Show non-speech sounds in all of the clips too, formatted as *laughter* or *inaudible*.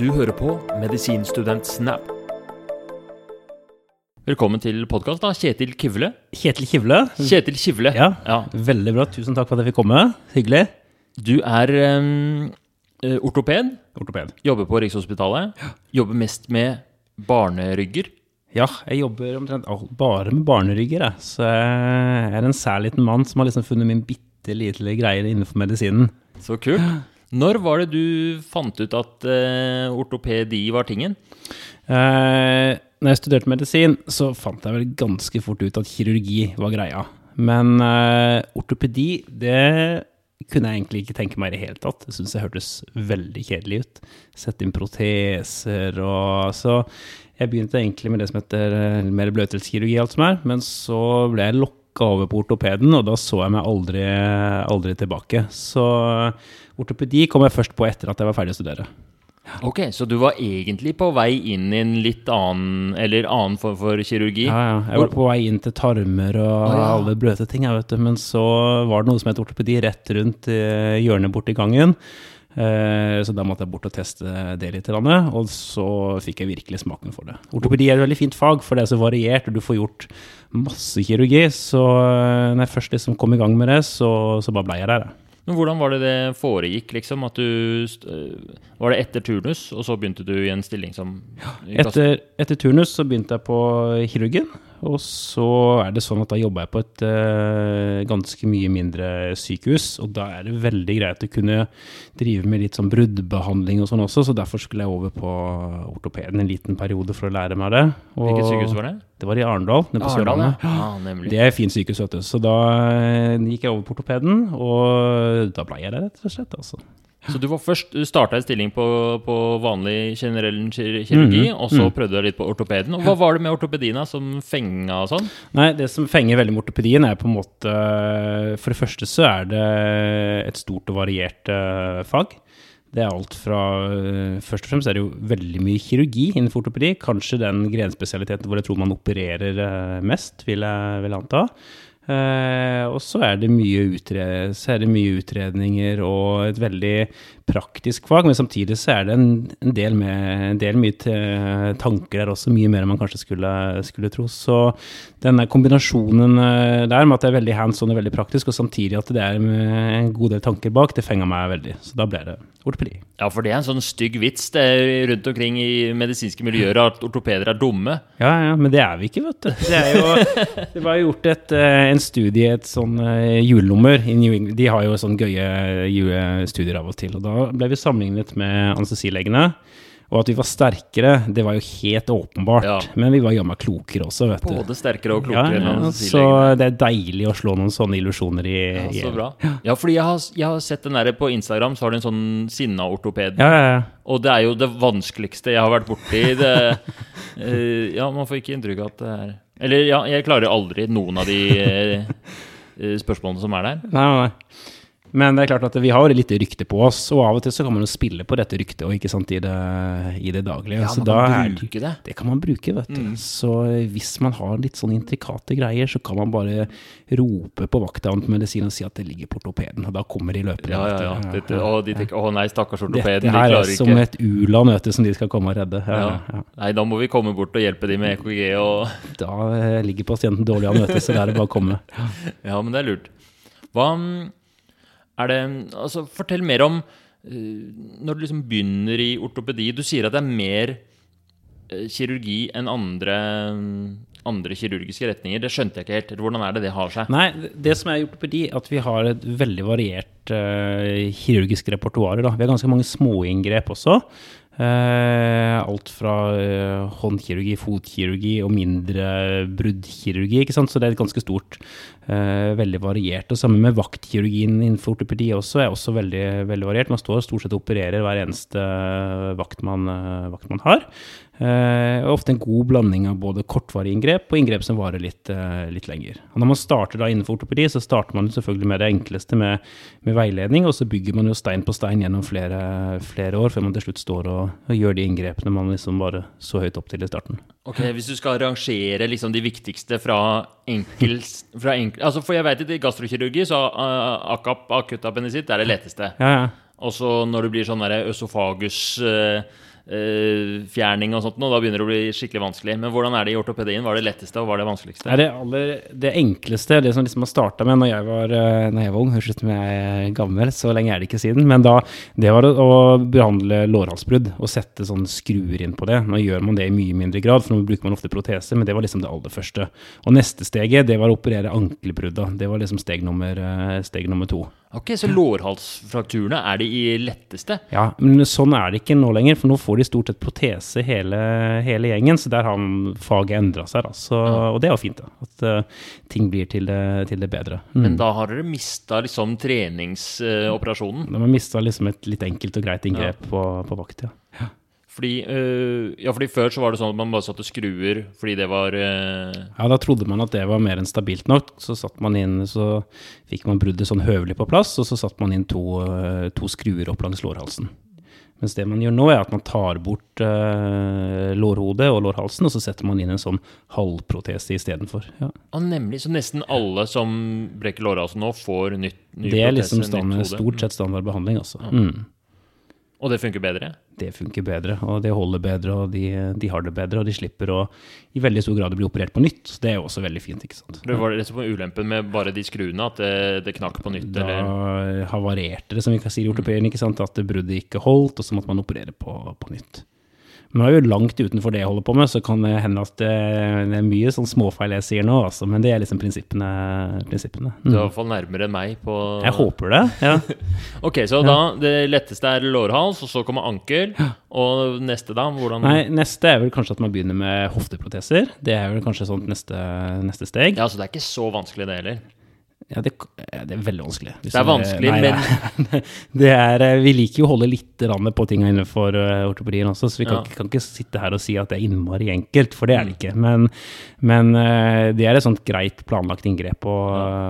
Du hører på Medisinstudent Snap. Velkommen til podkast, da. Kjetil Kivle. Kjetil Kivle. Kjetil Kivle. Ja, Ja. veldig bra. Tusen takk for at jeg fikk komme. Hyggelig. Du er um, ortoped. Ortoped. Jobber på Rikshospitalet. Jobber mest med barnerygger. Ja, jeg jobber omtrent bare med barnerygger, jeg. Så jeg er en særliten mann som har liksom funnet min bitte lille greie innenfor medisinen. Så kult. Når var det du fant ut at uh, ortopedi var tingen? Eh, når jeg studerte medisin, så fant jeg vel ganske fort ut at kirurgi var greia. Men eh, ortopedi, det kunne jeg egentlig ikke tenke meg i det hele tatt. Det syns jeg hørtes veldig kjedelig ut. Sette inn proteser og Så jeg begynte egentlig med det som heter eh, mer bløtdelskirurgi, alt som er. Men så ble jeg lokka over på ortopeden, og da så jeg meg aldri, aldri tilbake. Så ortopedi kom jeg først på etter at jeg var ferdig å studere. Ok, Så du var egentlig på vei inn i en litt annen eller annen form for kirurgi? Ja, ja. Jeg var på vei inn til tarmer og ah, ja. alle bløte ting, jeg vet du. Men så var det noe som het ortopedi rett rundt eh, hjørnet borti gangen. Eh, Så da måtte jeg bort og teste det litt. Og så fikk jeg virkelig smaken for det. Ortopedi er et veldig fint fag, for det er så variert, og du får gjort masse kirurgi. Så eh, når jeg først liksom kom i gang med det, så, så bare ble jeg der. Men hvordan var det det foregikk, liksom? At du øh, Var det etter turnus, og så begynte du i en stilling som ja, Etter, etter turnus så begynte jeg på kirurgen, og så er det sånn at da jobba jeg på et uh, ganske mye mindre sykehus, og da er det veldig greit å kunne drive med litt sånn bruddbehandling og sånn også, så derfor skulle jeg over på ortopeden en liten periode for å lære meg det. Og Hvilket sykehus var det? Det var i Arendal, nede på Sørlandet. ja. nemlig. Det er fint sykehus, vet du. Så da eh, gikk jeg over på ortopeden, og da ble jeg der, rett og slett. altså. Så du var først, du starta en stilling på, på vanlig generell kir- kirurgi, Mhm, og så mm. prøvde du litt på ortopeden. Og hva var det med ortopedien som fenga og sånn? Nei, det som fenger veldig med ortopedien, er på en måte For det første så er det et stort og variert eh, fag. Det er alt fra eh, Først og fremst er det jo veldig mye kirurgi innenfor ortopedi. Kanskje den grenspesialiteten hvor jeg tror man opererer eh, mest, vil jeg, vil jeg anta. Eh, og så er, det mye er utredninger og et veldig praktisk fag, men samtidig så er det en, en, del, med, en del mye tanker der også, mye mer enn man kanskje skulle, skulle tro. Så denne kombinasjonen eh, der med at det er veldig hands on og veldig praktisk, og samtidig at det er en god del tanker bak, det fenga meg veldig. Så da ble det ortopedi. Ja, for det er en sånn stygg vits det er rundt omkring i medisinske miljøer at ortopeder er dumme. Ja, ja, men det er vi ikke, vet du. Det, er jo, det var gjort et, eh, en studie, et sånn eh, julenummer i New England. De har jo sånne gøye julestudier av og til. Og da ble vi sammenlignet med anestesilegene. Og at vi var sterkere, det var jo helt åpenbart. Ja. Men vi var jammen klokere også, vet du. Både sterkere og klokere enn ja, så det er deilig å slå noen sånne illusjoner i Ja, så bra. Ja, fordi jeg har, jeg har sett den der på Instagram, så har du en sånn sinna ortoped. Ja, ja, ja. Og det er jo det vanskeligste jeg har vært borti. Det, *laughs* eh, ja, man får ikke inntrykk av at det er Eller ja, jeg klarer aldri noen av de eh, eh, spørsmålene som er der. Nei, nei, nei. Men det er klart at vi har litt rykte på oss, og av og til så kan man jo spille på dette ryktet, og ikke sant, i det, i det daglige. Ja, så man kan bruke det. Det kan man bruke, vet du. Mm. Så hvis man har litt sånn intrikate greier, så kan man bare rope på vakthavnen på medisin og si at det ligger på ortopeden, og da kommer de løpende. Ja, ja, ja. Dette, å, de tenker å nei, stakkars ortopeden, de klarer ikke. Dette er som et u-land vet du, som de skal komme og redde. Ja, Ja. Nei, da må vi komme bort og hjelpe de med EKG og *laughs* Da eh, ligger pasienten dårlig an, vet du, så det er det bare å komme. Ja, men det er lurt. Hva mm, det Altså, fortell mer om eh, når du liksom begynner i ortopedi. Du sier at det er mer eh, kirurgi enn andre, andre kirurgiske retninger. Det skjønte jeg ikke helt. Hvordan er det det har seg? Nei, det som er i ortopedi, at vi har et veldig variert uh, kirurgisk repertoar. Vi har ganske mange småinngrep også. Eh, alt fra eh, håndkirurgi, fotkirurgi og mindre bruddkirurgi. ikke sant? Så det er et ganske stort, eh, veldig variert. Og sammen med vaktkirurgien innenfor ortopedi også er også veldig, veldig variert. Man står stort sett og opererer hver eneste vakt man, vakt man har. Eh, og ofte en god blanding av både kortvarige inngrep og inngrep som varer litt, eh, litt lenger. Og når man starter da innenfor ortopedi, så starter man selvfølgelig med det enkleste med, med veiledning, og så bygger man jo stein på stein gjennom flere, flere år, før man til slutt står og, og gjør de inngrepene man liksom bare så høyt opp til i starten. Ok, Hvis du skal rangere liksom de viktigste fra enkel, fra enkel altså For jeg vet at i gastrokirurgi så uh, akap, akutt appendisitt er det letteste. Ja, ja. Og så når det blir sånn øsofagus uh, fjerning og sånt, og da begynner det å bli skikkelig vanskelig. Men hvordan er det i ortopedien? Hva er det letteste, og hva er det vanskeligste? Det, aller, det enkleste, det som liksom har starta med når jeg var, eh, når jeg var ung, høres ut som jeg er gammel, så lenge er det ikke siden, men da, det var å behandle lårhalsbrudd og sette sånn skruer inn på det. Nå gjør man det i mye mindre grad, for nå bruker man ofte protese, men det var liksom det aller første. Og neste steget, det var å operere ankelbrudda. Det var liksom steg nummer, eh, steg nummer to. Ok, Så lårhalsfrakturene er de letteste? Ja, men sånn er det ikke nå lenger, for nå får de stort sett protese hele, hele gjengen. Så der har faget endra seg. Så. Og det er jo fint, da. At uh, ting blir til det, til det bedre. Mm. Men da har dere mista liksom treningsoperasjonen? Uh, de har mista liksom et litt enkelt og greit inngrep ja. på, på vakt, ja. Fordi, øh, ja, fordi Før så var det sånn at man bare satte skruer fordi det var øh... Ja, da trodde man at det var mer enn stabilt nok. Så satt man inn, så fikk man bruddet sånn høvelig på plass, og så satte man inn to, øh, to skruer opp langs lårhalsen. Mens det man gjør nå, er at man tar bort uh, lårhodet og lårhalsen, og så setter man inn en sånn halvprotese istedenfor. Ja. Og nemlig, så nesten alle som brekker lårhalsen nå, får nytt, ny det er liksom standard, stort sett standard behandling, altså. Ja. Mm. Og det funker bedre? Det funker bedre, og det holder bedre, og de, de, har det bedre. Og de slipper å i veldig stor grad bli operert på nytt. Så det er jo også veldig fint. ikke sant? Det var det som var ulempen med bare de skruene, at det, det knakk på nytt? Da eller? havarerte det, som vi kan si i ortopeden. ikke sant? At bruddet ikke holdt, og så måtte man operere på, på nytt. Nå er jo langt utenfor det jeg holder på med, så kan det hende at det, er mye sånn småfeil jeg sier nå, altså. Men det er liksom prinsippene. prinsippene. Mm. Du er i hvert fall nærmere meg på Jeg håper det, ja. *laughs* ok, så ja. da det letteste er lårhals, og så kommer ankel. Og neste, da? Hvordan Nei, Neste er vel kanskje at man begynner med hofteproteser. Det er vel kanskje sånn neste, neste steg. Ja, Så det er ikke så vanskelig, det heller? Ja, det, det, er veldig vanskelig. det er vanskelig, nei, men nei, *laughs* det er, eh, Vi liker jo å holde litt på tinga innenfor uh, ortopedien også, så vi kan, ja. kan, ikke sitte her og si at det er innmari enkelt, for det er det mm. ikke. Men, men uh, det er et sånt greit planlagt inngrep å,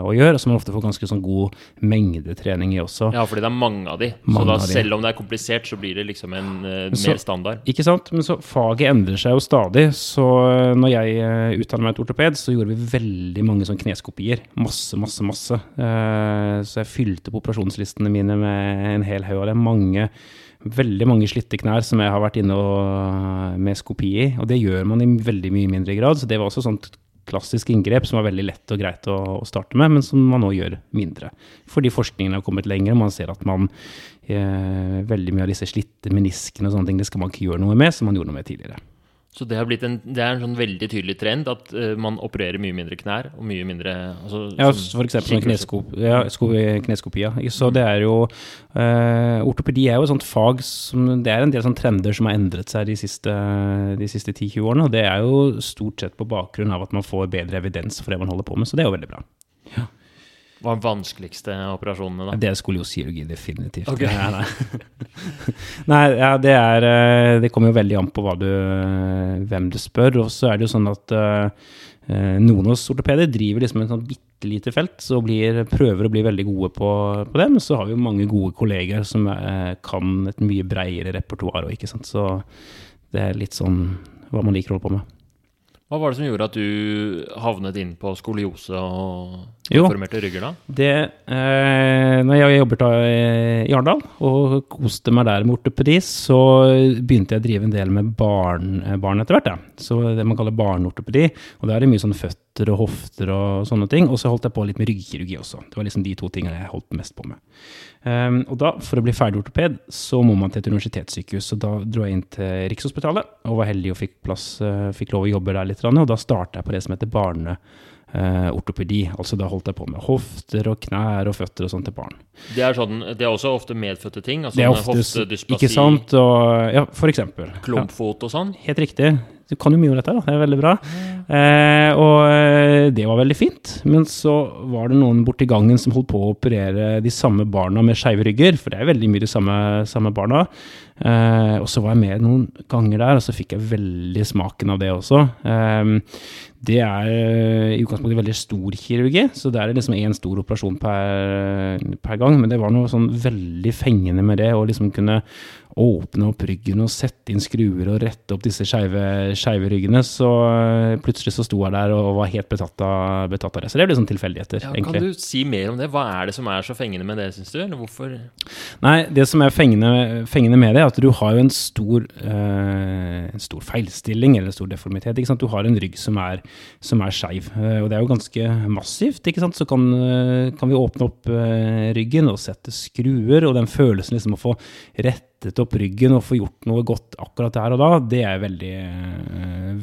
å gjøre, som man ofte får ganske sånn god mengdetrening i også. Ja, fordi det er mange av de. Mange så da, selv om det er komplisert, så blir det liksom en uh, så, mer standard. Ikke sant. Men så faget endrer seg jo stadig. Så når jeg uh, utdannet meg til ortoped, så gjorde vi veldig mange sånn kneskopier. Masse, masse, masse. Uh, så jeg fylte på operasjonslistene mine med en hel haug av det. Mange veldig mange slitte knær som jeg har vært inne og, med skopi i. Og det gjør man i veldig mye mindre grad. Så det var også sånt klassisk inngrep som var veldig lett og greit å, å starte med, men som man nå gjør mindre. Fordi forskningen har kommet lenger, og man ser at man eh, veldig mye av disse slitte meniskene og sånne ting, det skal man ikke gjøre noe med, som man gjorde noe med tidligere. Så det, har blitt en, det er en sånn veldig tydelig trend at uh, man opererer mye mindre knær og mye mindre altså, Ja, for eksempel kneskop, ja, kneskopia. Så det er jo uh, Ortopedi er jo et sånt fag som Det er en del sånne trender som har endret seg de siste, de siste 10-20 årene. Og det er jo stort sett på bakgrunn av at man får bedre evidens for det man holder på med. Så det er jo veldig bra. Ja. Hva er den vanskeligste operasjonene, da? Det er skoliokirurgi, definitivt. Okay. Nei, nei. *laughs* nei ja, det er eh, Det kommer jo veldig an på du, eh, hvem du spør. Og så er det jo sånn at uh, noen av oss ortopeder driver liksom en sånn bitte lite felt, så blir, prøver å bli veldig gode på, på det. Men så har vi jo mange gode kolleger som uh, kan et mye bredere repertoar òg, ikke sant. Så det er litt sånn hva man liker å holde på med. Hva var det som gjorde at du havnet inn på skoliose og formerte rygger, da? Det, eh, når jeg jobbet da i Arendal og koste meg der med ortopedi, så begynte jeg å drive en del med barn, barn etter hvert. Ja. Så det man kaller barneortopedi. Og da er det mye sånn føtter og hofter og sånne ting. Og så holdt jeg på litt med ryggkirurgi også. Det var liksom de to tingene jeg holdt mest på med. Um, og da, for å bli ferdig ortoped, så må man til et universitetssykehus. Så da dro jeg inn til Rikshospitalet og var heldig og fikk, plass, uh, fikk lov å jobbe der litt. Og da starta jeg på det som heter barneortopedi. Uh, altså da holdt jeg på med hofter og knær og føtter og sånn til barn. Det er, sånn, det er også ofte medfødte ting? Altså det er ofte, hoftedysplasi? Ikke sant. Og, ja, for eksempel. Klumpfot og sånn? Helt riktig. Du kan jo mye om dette, da. det er veldig bra. Eh, og eh, det var veldig fint. Men så var det noen borti gangen som holdt på å operere de samme barna med skeive rygger, for det er veldig mye de samme, samme barna. Eh, og så var jeg med noen ganger der, og så fikk jeg veldig smaken av det også. Eh, det er eh, i utgangspunktet veldig stor kirurgi, så det er liksom én stor operasjon per, per, gang. Men det var noe sånn veldig fengende med det, å liksom kunne åpne opp ryggen og sette inn skruer og rette opp disse skeive skeive ryggene, så eh, plutselig så sto jeg der og var helt betatt av, betatt av det. Så det ble sånn tilfeldigheter, Ja, egentlig. kan du si mer om det? Hva er det som er så fengende med det, syns du? Eller hvorfor Nei, det som er fengende, fengende med det, er at du har jo en stor, eh, stor feilstilling eller stor deformitet. Ikke sant? Du har en rygg som er, som er skeiv, eh, og det er jo ganske massivt. Ikke sant? Så kan, eh, kan vi åpne opp eh, ryggen og sette skruer, og den følelsen liksom å få rettet opp ryggen og få gjort noe godt akkurat der og da, det er veldig,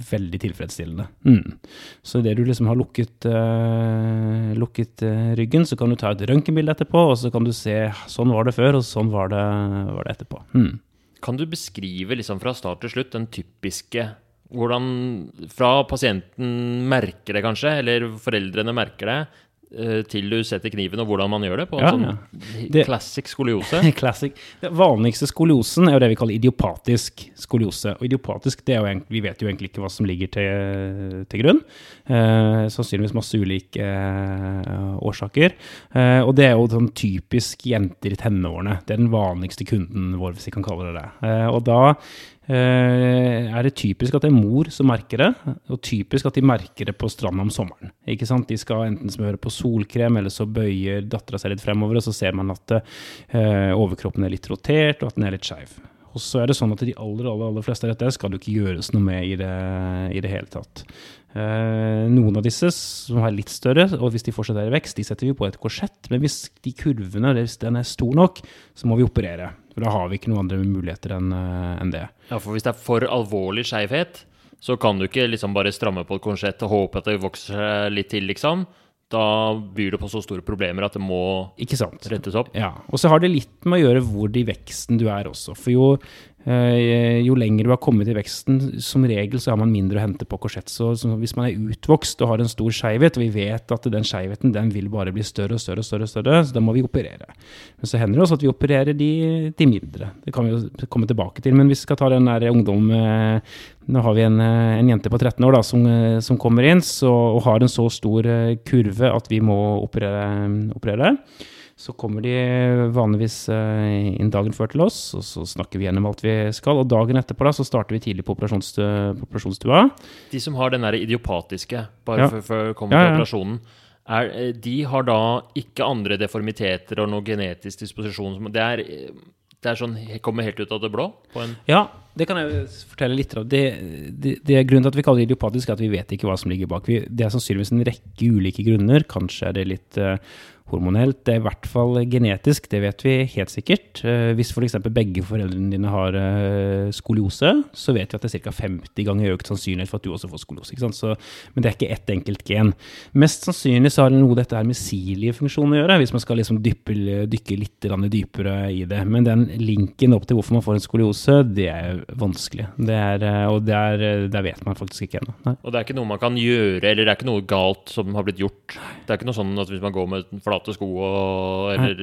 veldig tilfredsstillende. Mm. Så det du liksom har lukket, eh, lukket eh, ryggen, så kan du ta et røntgenbilde etterpå, og så kan du se sånn var det før, og sånn var det, var det etterpå. Mm. Kan du beskrive liksom fra start til slutt den typiske Hvordan fra pasienten merker det, kanskje, eller foreldrene merker det, til du setter kniven, og hvordan man gjør det på en Ja, sånn ja. Det- classic skoliose? *laughs* Classic. Den vanligste skoliosen er jo det vi kaller idiopatisk skoliose. Og idiopatisk, det er jo egentlig, vi vet jo egentlig ikke hva som ligger til, til grunn. Eh, sannsynligvis masse ulike eh, årsaker. Eh, og det er jo sånn typisk jenter i tenårene. Det er den vanligste kunden vår, hvis vi kan kalle det det. Eh, og da eh, er det typisk at det er mor som merker det, og typisk at de merker det på stranda om sommeren. Ikke sant? De skal enten smøre på solkrem, eller så bøyer dattera seg litt fremover, og så ser man at eh, overkroppen er litt rotert, og at den er litt skeiv. Og så er det sånn at de aller, aller, aller fleste av dette skal det ikke gjøres noe med i det, i det hele tatt. Eh, noen av disse som er litt større, og hvis de fortsatt er i vekst, de setter vi på et korsett. Men hvis de kurvene hvis den er stor nok, så må vi operere. For da har vi ikke noen andre muligheter enn eh, det. Ja, for hvis det er for alvorlig skeivhet, så kan du ikke liksom bare stramme på et korsett og håpe at det vokser litt til, liksom. Da byr det på så store problemer at det må rettes opp. Ja, og så har det litt med å gjøre hvor i veksten du er også. For jo, jo lenger du har kommet i veksten, som regel så har man mindre å hente på korsett. Så, hvis man er utvokst og har en stor skeivhet, og vi vet at den skeivheten den vil bare bli større og større, og større, og større, så da må vi operere. Men så hender det også at vi opererer de, de mindre. Det kan vi jo komme tilbake til. Men hvis vi skal ta den der ungdom eh, Nå har vi en, eh, en jente på 13 år da, som, eh, som kommer inn så, og har en så stor eh, kurve at vi må operere. operere. Så kommer de vanligvis eh, inn dagen før til oss, og så snakker vi gjennom alt vi skal. Og dagen etterpå da, så starter vi tidlig på, operasjonsstua. De som har den der idiopatiske, bare Ja. før, vi kommer Ja, til ja. operasjonen, er, eh, de har da ikke andre deformiteter og noe genetisk disposisjon. som- Det er, eh, det er sånn, kommer helt ut av det blå? På en, Ja, det kan jeg fortelle litt om. Det, det, det er Grunnen til at vi kaller det idiopatisk, er at vi vet ikke hva som ligger bak. Vi, det er sannsynligvis en rekke ulike grunner. Kanskje er det litt eh, hormonelt. Det er i hvert fall genetisk, det vet vi helt sikkert. Eh, hvis f.eks. begge foreldrene dine har eh, skoliose, så vet vi at det er ca. 50 ganger økt sannsynlighet for at du også får skoliose. Så, men det er ikke ett enkelt gen. Mest sannsynlig så har det noe dette her med siliefunksjonen å gjøre, hvis man skal liksom dyppe, dykke litt dypere i det. Men den linken opp til hvorfor man får en skoliose, det er vanskelig. Det er, eh, og der, der vet man faktisk ikke ennå. Og det er ikke noe man kan gjøre, eller det er ikke noe galt som har blitt gjort. Det er ikke noe sånn at hvis man går med flate sko og eller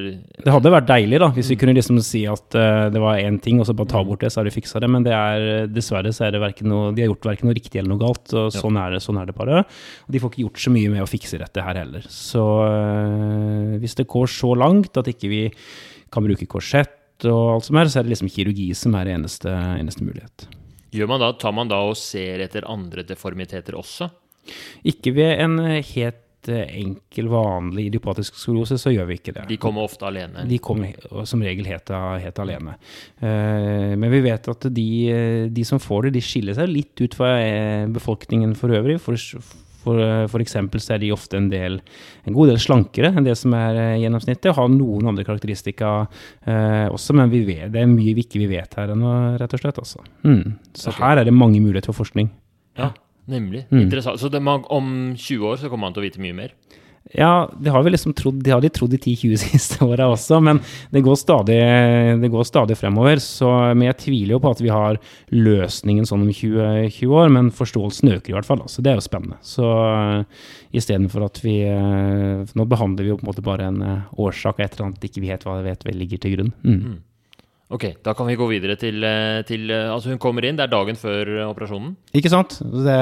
Det hadde vært deilig da, hvis vi kunne liksom si at uh, det var én ting, og så bare ta bort det, så har de fiksa det. Men det er, dessverre så er det noe, de har gjort verken noe riktig eller noe galt. og Ja. sånn, er det, sånn er det bare. Og de får ikke gjort så mye med å fikse dette her heller. Så uh, hvis det går så langt at ikke vi kan bruke korsett og alt som er, så er det liksom kirurgi som er eneste, eneste mulighet. Gjør man da, Tar man da og ser etter andre deformiteter også? Ikke ved en helt eh, enkel, vanlig idiopatisk skoliose, så gjør vi ikke det. De kommer ofte alene. De kommer som regel helt, helt alene. Eh, men vi vet at de, de som får det, de skiller seg litt ut fra eh, befolkningen for øvrig. For, for, for eksempel så er de ofte en, del, en god del slankere enn det som er gjennomsnittet, og Har noen andre karakteristika eh, også, men vi vet, det er mye vi ikke vet her ennå, rett og slett. Altså. Mm. Så okay. her er det mange muligheter for forskning. Ja, nemlig. Mm. Interessant. Så det, man, om 20 år så kommer man til å vite mye mer? Ja, det har vi liksom trodd, det har de trodd de 10-20 *laughs* siste åra også, men det går, stadig, det går stadig fremover. Så, men jeg tviler jo på at vi har løsningen sånn om 20, 20 år, men forståelsen øker i hvert fall. Så det er jo spennende. Så uh, istedenfor at vi eh, Nå behandler vi jo på en måte bare en eh, årsak og et eller annet ikke vi helt hva vet vel ligger til grunn. Mm. Ok, da kan vi gå videre til, eh, til eh, Altså, hun kommer inn, det er dagen før eh, operasjonen. Ikke sant? Det,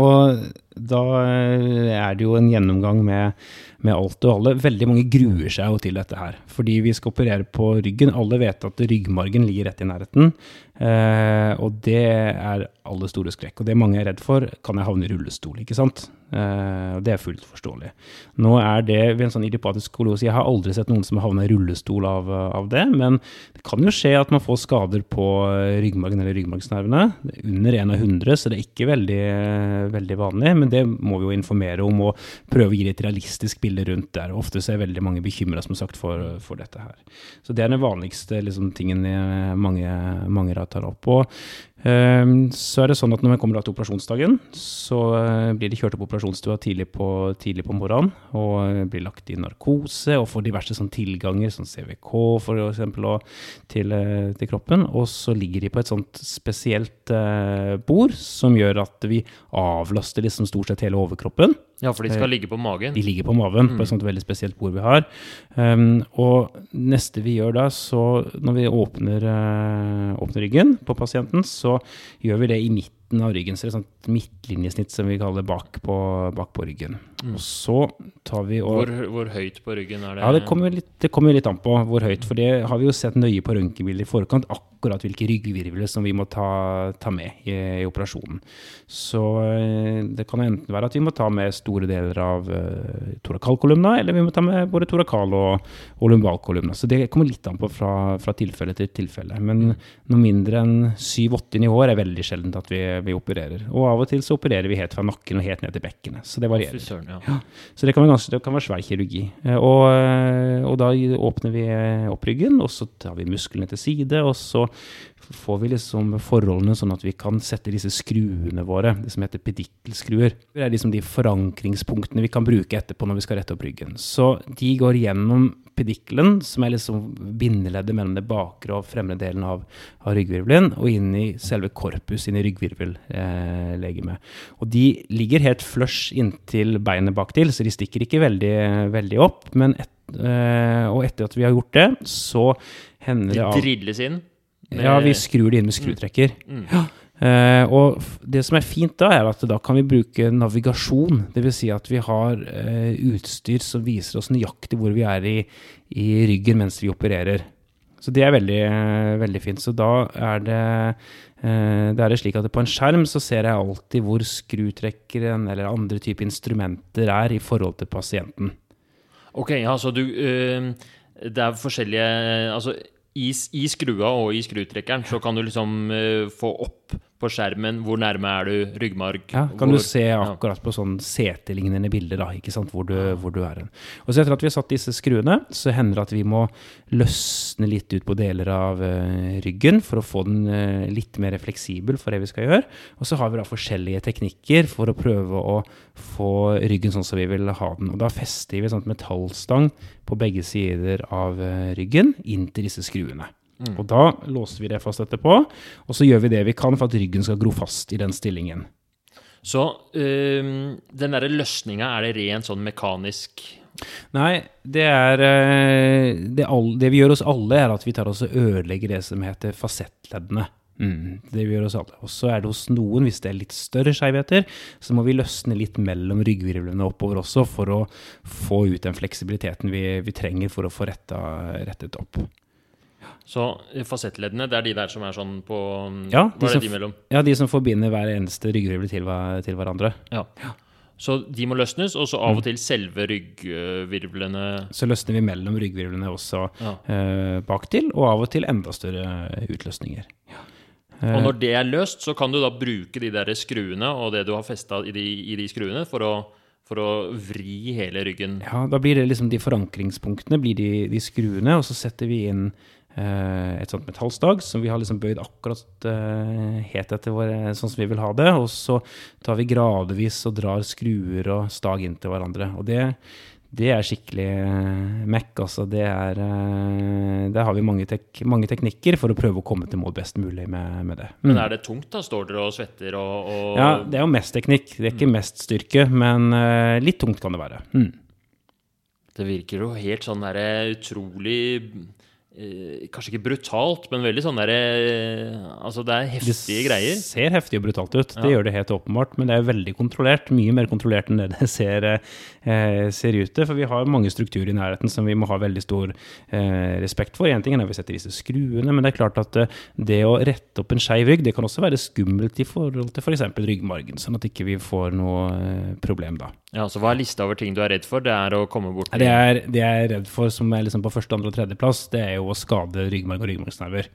og da er det jo en gjennomgang med, med alt og alle. Veldig mange gruer seg jo til dette her, fordi vi skal operere på ryggen. Alle vet at ryggmargen ligger rett i nærheten, eh, og det er alle store skrekk. Og det mange er redd for, kan jeg havne i rullestol, ikke sant? Eh, det er fullt forståelig. Nå er det ved en sånn idiopatisk skoliose Jeg har aldri sett noen som har havna i rullestol av, av, det, men det kan jo skje at man får skader på ryggmargen eller ryggmargsnervene. Under én av 100, så det er ikke veldig, veldig vanlig. Men det må vi jo informere om og prøve å gi et realistisk bilde rundt der. Ofte så er veldig mange bekymra for, for, dette her. Så det er den vanligste liksom, tingen mange, mange tar opp. Og Ehm, så er det sånn at når vi kommer til operasjonsdagen, så eh, blir de kjørt opp operasjonsstua tidlig på, tidlig på morgenen og eh, blir lagt i narkose og får diverse sånn tilganger, som CVK for eksempel, til, eh, til, kroppen. Og så ligger de på et sånt spesielt bord som gjør at vi avlaster liksom stort sett hele overkroppen. Ja, for de skal ligge på magen? De ligger på maven, mm. på et sånt veldig spesielt bord vi har. Um, og neste vi gjør da, så når vi åpner, uh, åpner ryggen på pasienten, så gjør vi det i midten midten av ryggen. Så det er et sånt midtlinjesnitt som vi kaller bak på, bak på ryggen. Mm. Og så tar vi og hvor, hvor, høyt på ryggen er det? Ja, Det kommer, litt, det kommer litt an på hvor høyt. For det har vi jo sett nøye på røntgenbildet i forkant. Akkurat hvilke ryggvirvler som vi må ta, ta med i, i, operasjonen. Så eh, det kan enten være at vi må ta med store deler av uh, torakalkolumna, eller vi må ta med både torakal og, og lumbalkolumna. Så det kommer litt an på fra, fra tilfelle til tilfelle. Men mm. noe mindre enn 7-8 nivåer er veldig sjeldent at vi vi opererer. Og av og til så opererer vi helt fra nakken og helt ned til bekkenet. Så det varierer. Ja. Så det kan, ganske, det kan være svær kirurgi. Eh, og, eh, og, da åpner vi eh, opp ryggen, og så tar vi musklene til side, og så får vi liksom forholdene sånn at vi kan sette disse skruene våre, det som heter pedikkelskruer. Det er liksom de forankringspunktene vi kan bruke etterpå når vi skal rette opp ryggen. Så de går gjennom pedikkelen, som er liksom bindeleddet mellom det bakre og fremre delen av, av ryggvirvelen, og inn i selve korpus, inn i ryggvirvellegemet. Eh, og de ligger helt flush inntil beinet baktil, så de stikker ikke veldig, veldig opp. Men et, eh, og etter at vi har gjort det, så hender det av De drilles inn? Ja, vi skrur det inn med skrutrekker. Mm. Mm. Ja. Uh, og det som er fint da, er at da kan vi bruke navigasjon. Dvs. Si at vi har uh, utstyr som viser oss nøyaktig hvor vi er i, i ryggen mens vi opererer. Så det er veldig, uh, veldig fint. Så da er det, det er slik at på en skjerm så ser jeg alltid hvor skrutrekkeren eller andre typer instrumenter er i forhold til pasienten. Ok, ja, så du Det er forskjellige Altså i, i skrua og i skrutrekkeren så kan du liksom få opp på skjermen. Hvor nærme er du ryggmarg? Ja, kan hvor, du se akkurat på sånn CT-lignende bilder, da, ikke sant, hvor du, hvor du er hen. Og så etter at vi har satt disse skruene, så hender det at vi må løsne litt ut på deler av uh, ryggen for å få den uh, litt mer fleksibel for det vi skal gjøre. Og så har vi da forskjellige teknikker for å prøve å få ryggen sånn som vi vil ha den. Og da fester vi sånn metallstang på begge sider av uh, ryggen inntil disse skruene. Mm. Og da låser vi det fast etterpå, og så gjør vi det vi kan for at ryggen skal gro fast i den stillingen. Så øh, den derre løsninga, er det rent sånn mekanisk Nei, det er øh, det, all, det, vi gjør hos alle, er at vi tar oss og ødelegger det som heter fasettleddene. Mm, det vi gjør oss alle. Og så er det hos noen, hvis det er litt større skjevheter, så må vi løsne litt mellom ryggvirvlene oppover også, for å få ut den fleksibiliteten vi, vi trenger for å få retta, rettet opp. Så fasettleddene, det er de der som er sånn på ja, Hva er det de mellom? Ja, de som forbinder hver eneste ryggvirvel til, til, hverandre. Ja. ja. Så de må løsnes, og så av og mm. til selve ryggvirvlene Så løsner vi mellom ryggvirvlene også ja. eh, baktil, og av og til enda større utløsninger. Ja. Eh. Og når det er løst, så kan du da bruke de der skruene og det du har festa i, i, de skruene, for å for å vri hele ryggen. Ja, da blir det liksom de forankringspunktene, blir de, de skruene, og så setter vi inn et sånt metallstag som vi har liksom bøyd akkurat uh, helt etter vår, sånn som vi vil ha det. Og så tar vi gradvis og drar skruer og stag inn til hverandre. Og det, det er skikkelig uh, Mac, altså. Det er Der har vi mange, tek mange, teknikker for å prøve å komme til mål best mulig med, med det. Mm. Men er det tungt, da? Står dere og svetter og, og, Ja, det er jo mest teknikk. Det er ikke mm. mest styrke, men litt tungt kan det være. Mm. Det virker jo helt sånn derre utrolig eh, Kanskje ikke brutalt, men veldig sånn derre Altså, det er Det heftige greier. ser heftig og brutalt ut, det Ja. gjør det helt åpenbart. Men det er veldig kontrollert, mye mer kontrollert enn det det ser, eh, ser ut til. For vi har mange strukturer i nærheten som vi må ha veldig stor eh, respekt for. Én ting er når vi setter disse skruene, men det er klart at eh, det å rette opp en skeiv rygg, det kan også være skummelt i forhold til f.eks. ryggmargen, sånn at ikke vi får noe eh, problem da. Ja, så Hva er lista over ting du er redd for? Det er å komme bort Det er, det jeg er redd for, som er liksom på første, andre og tredjeplass, det er jo å skade ryggmarg og ryggmargsnerver.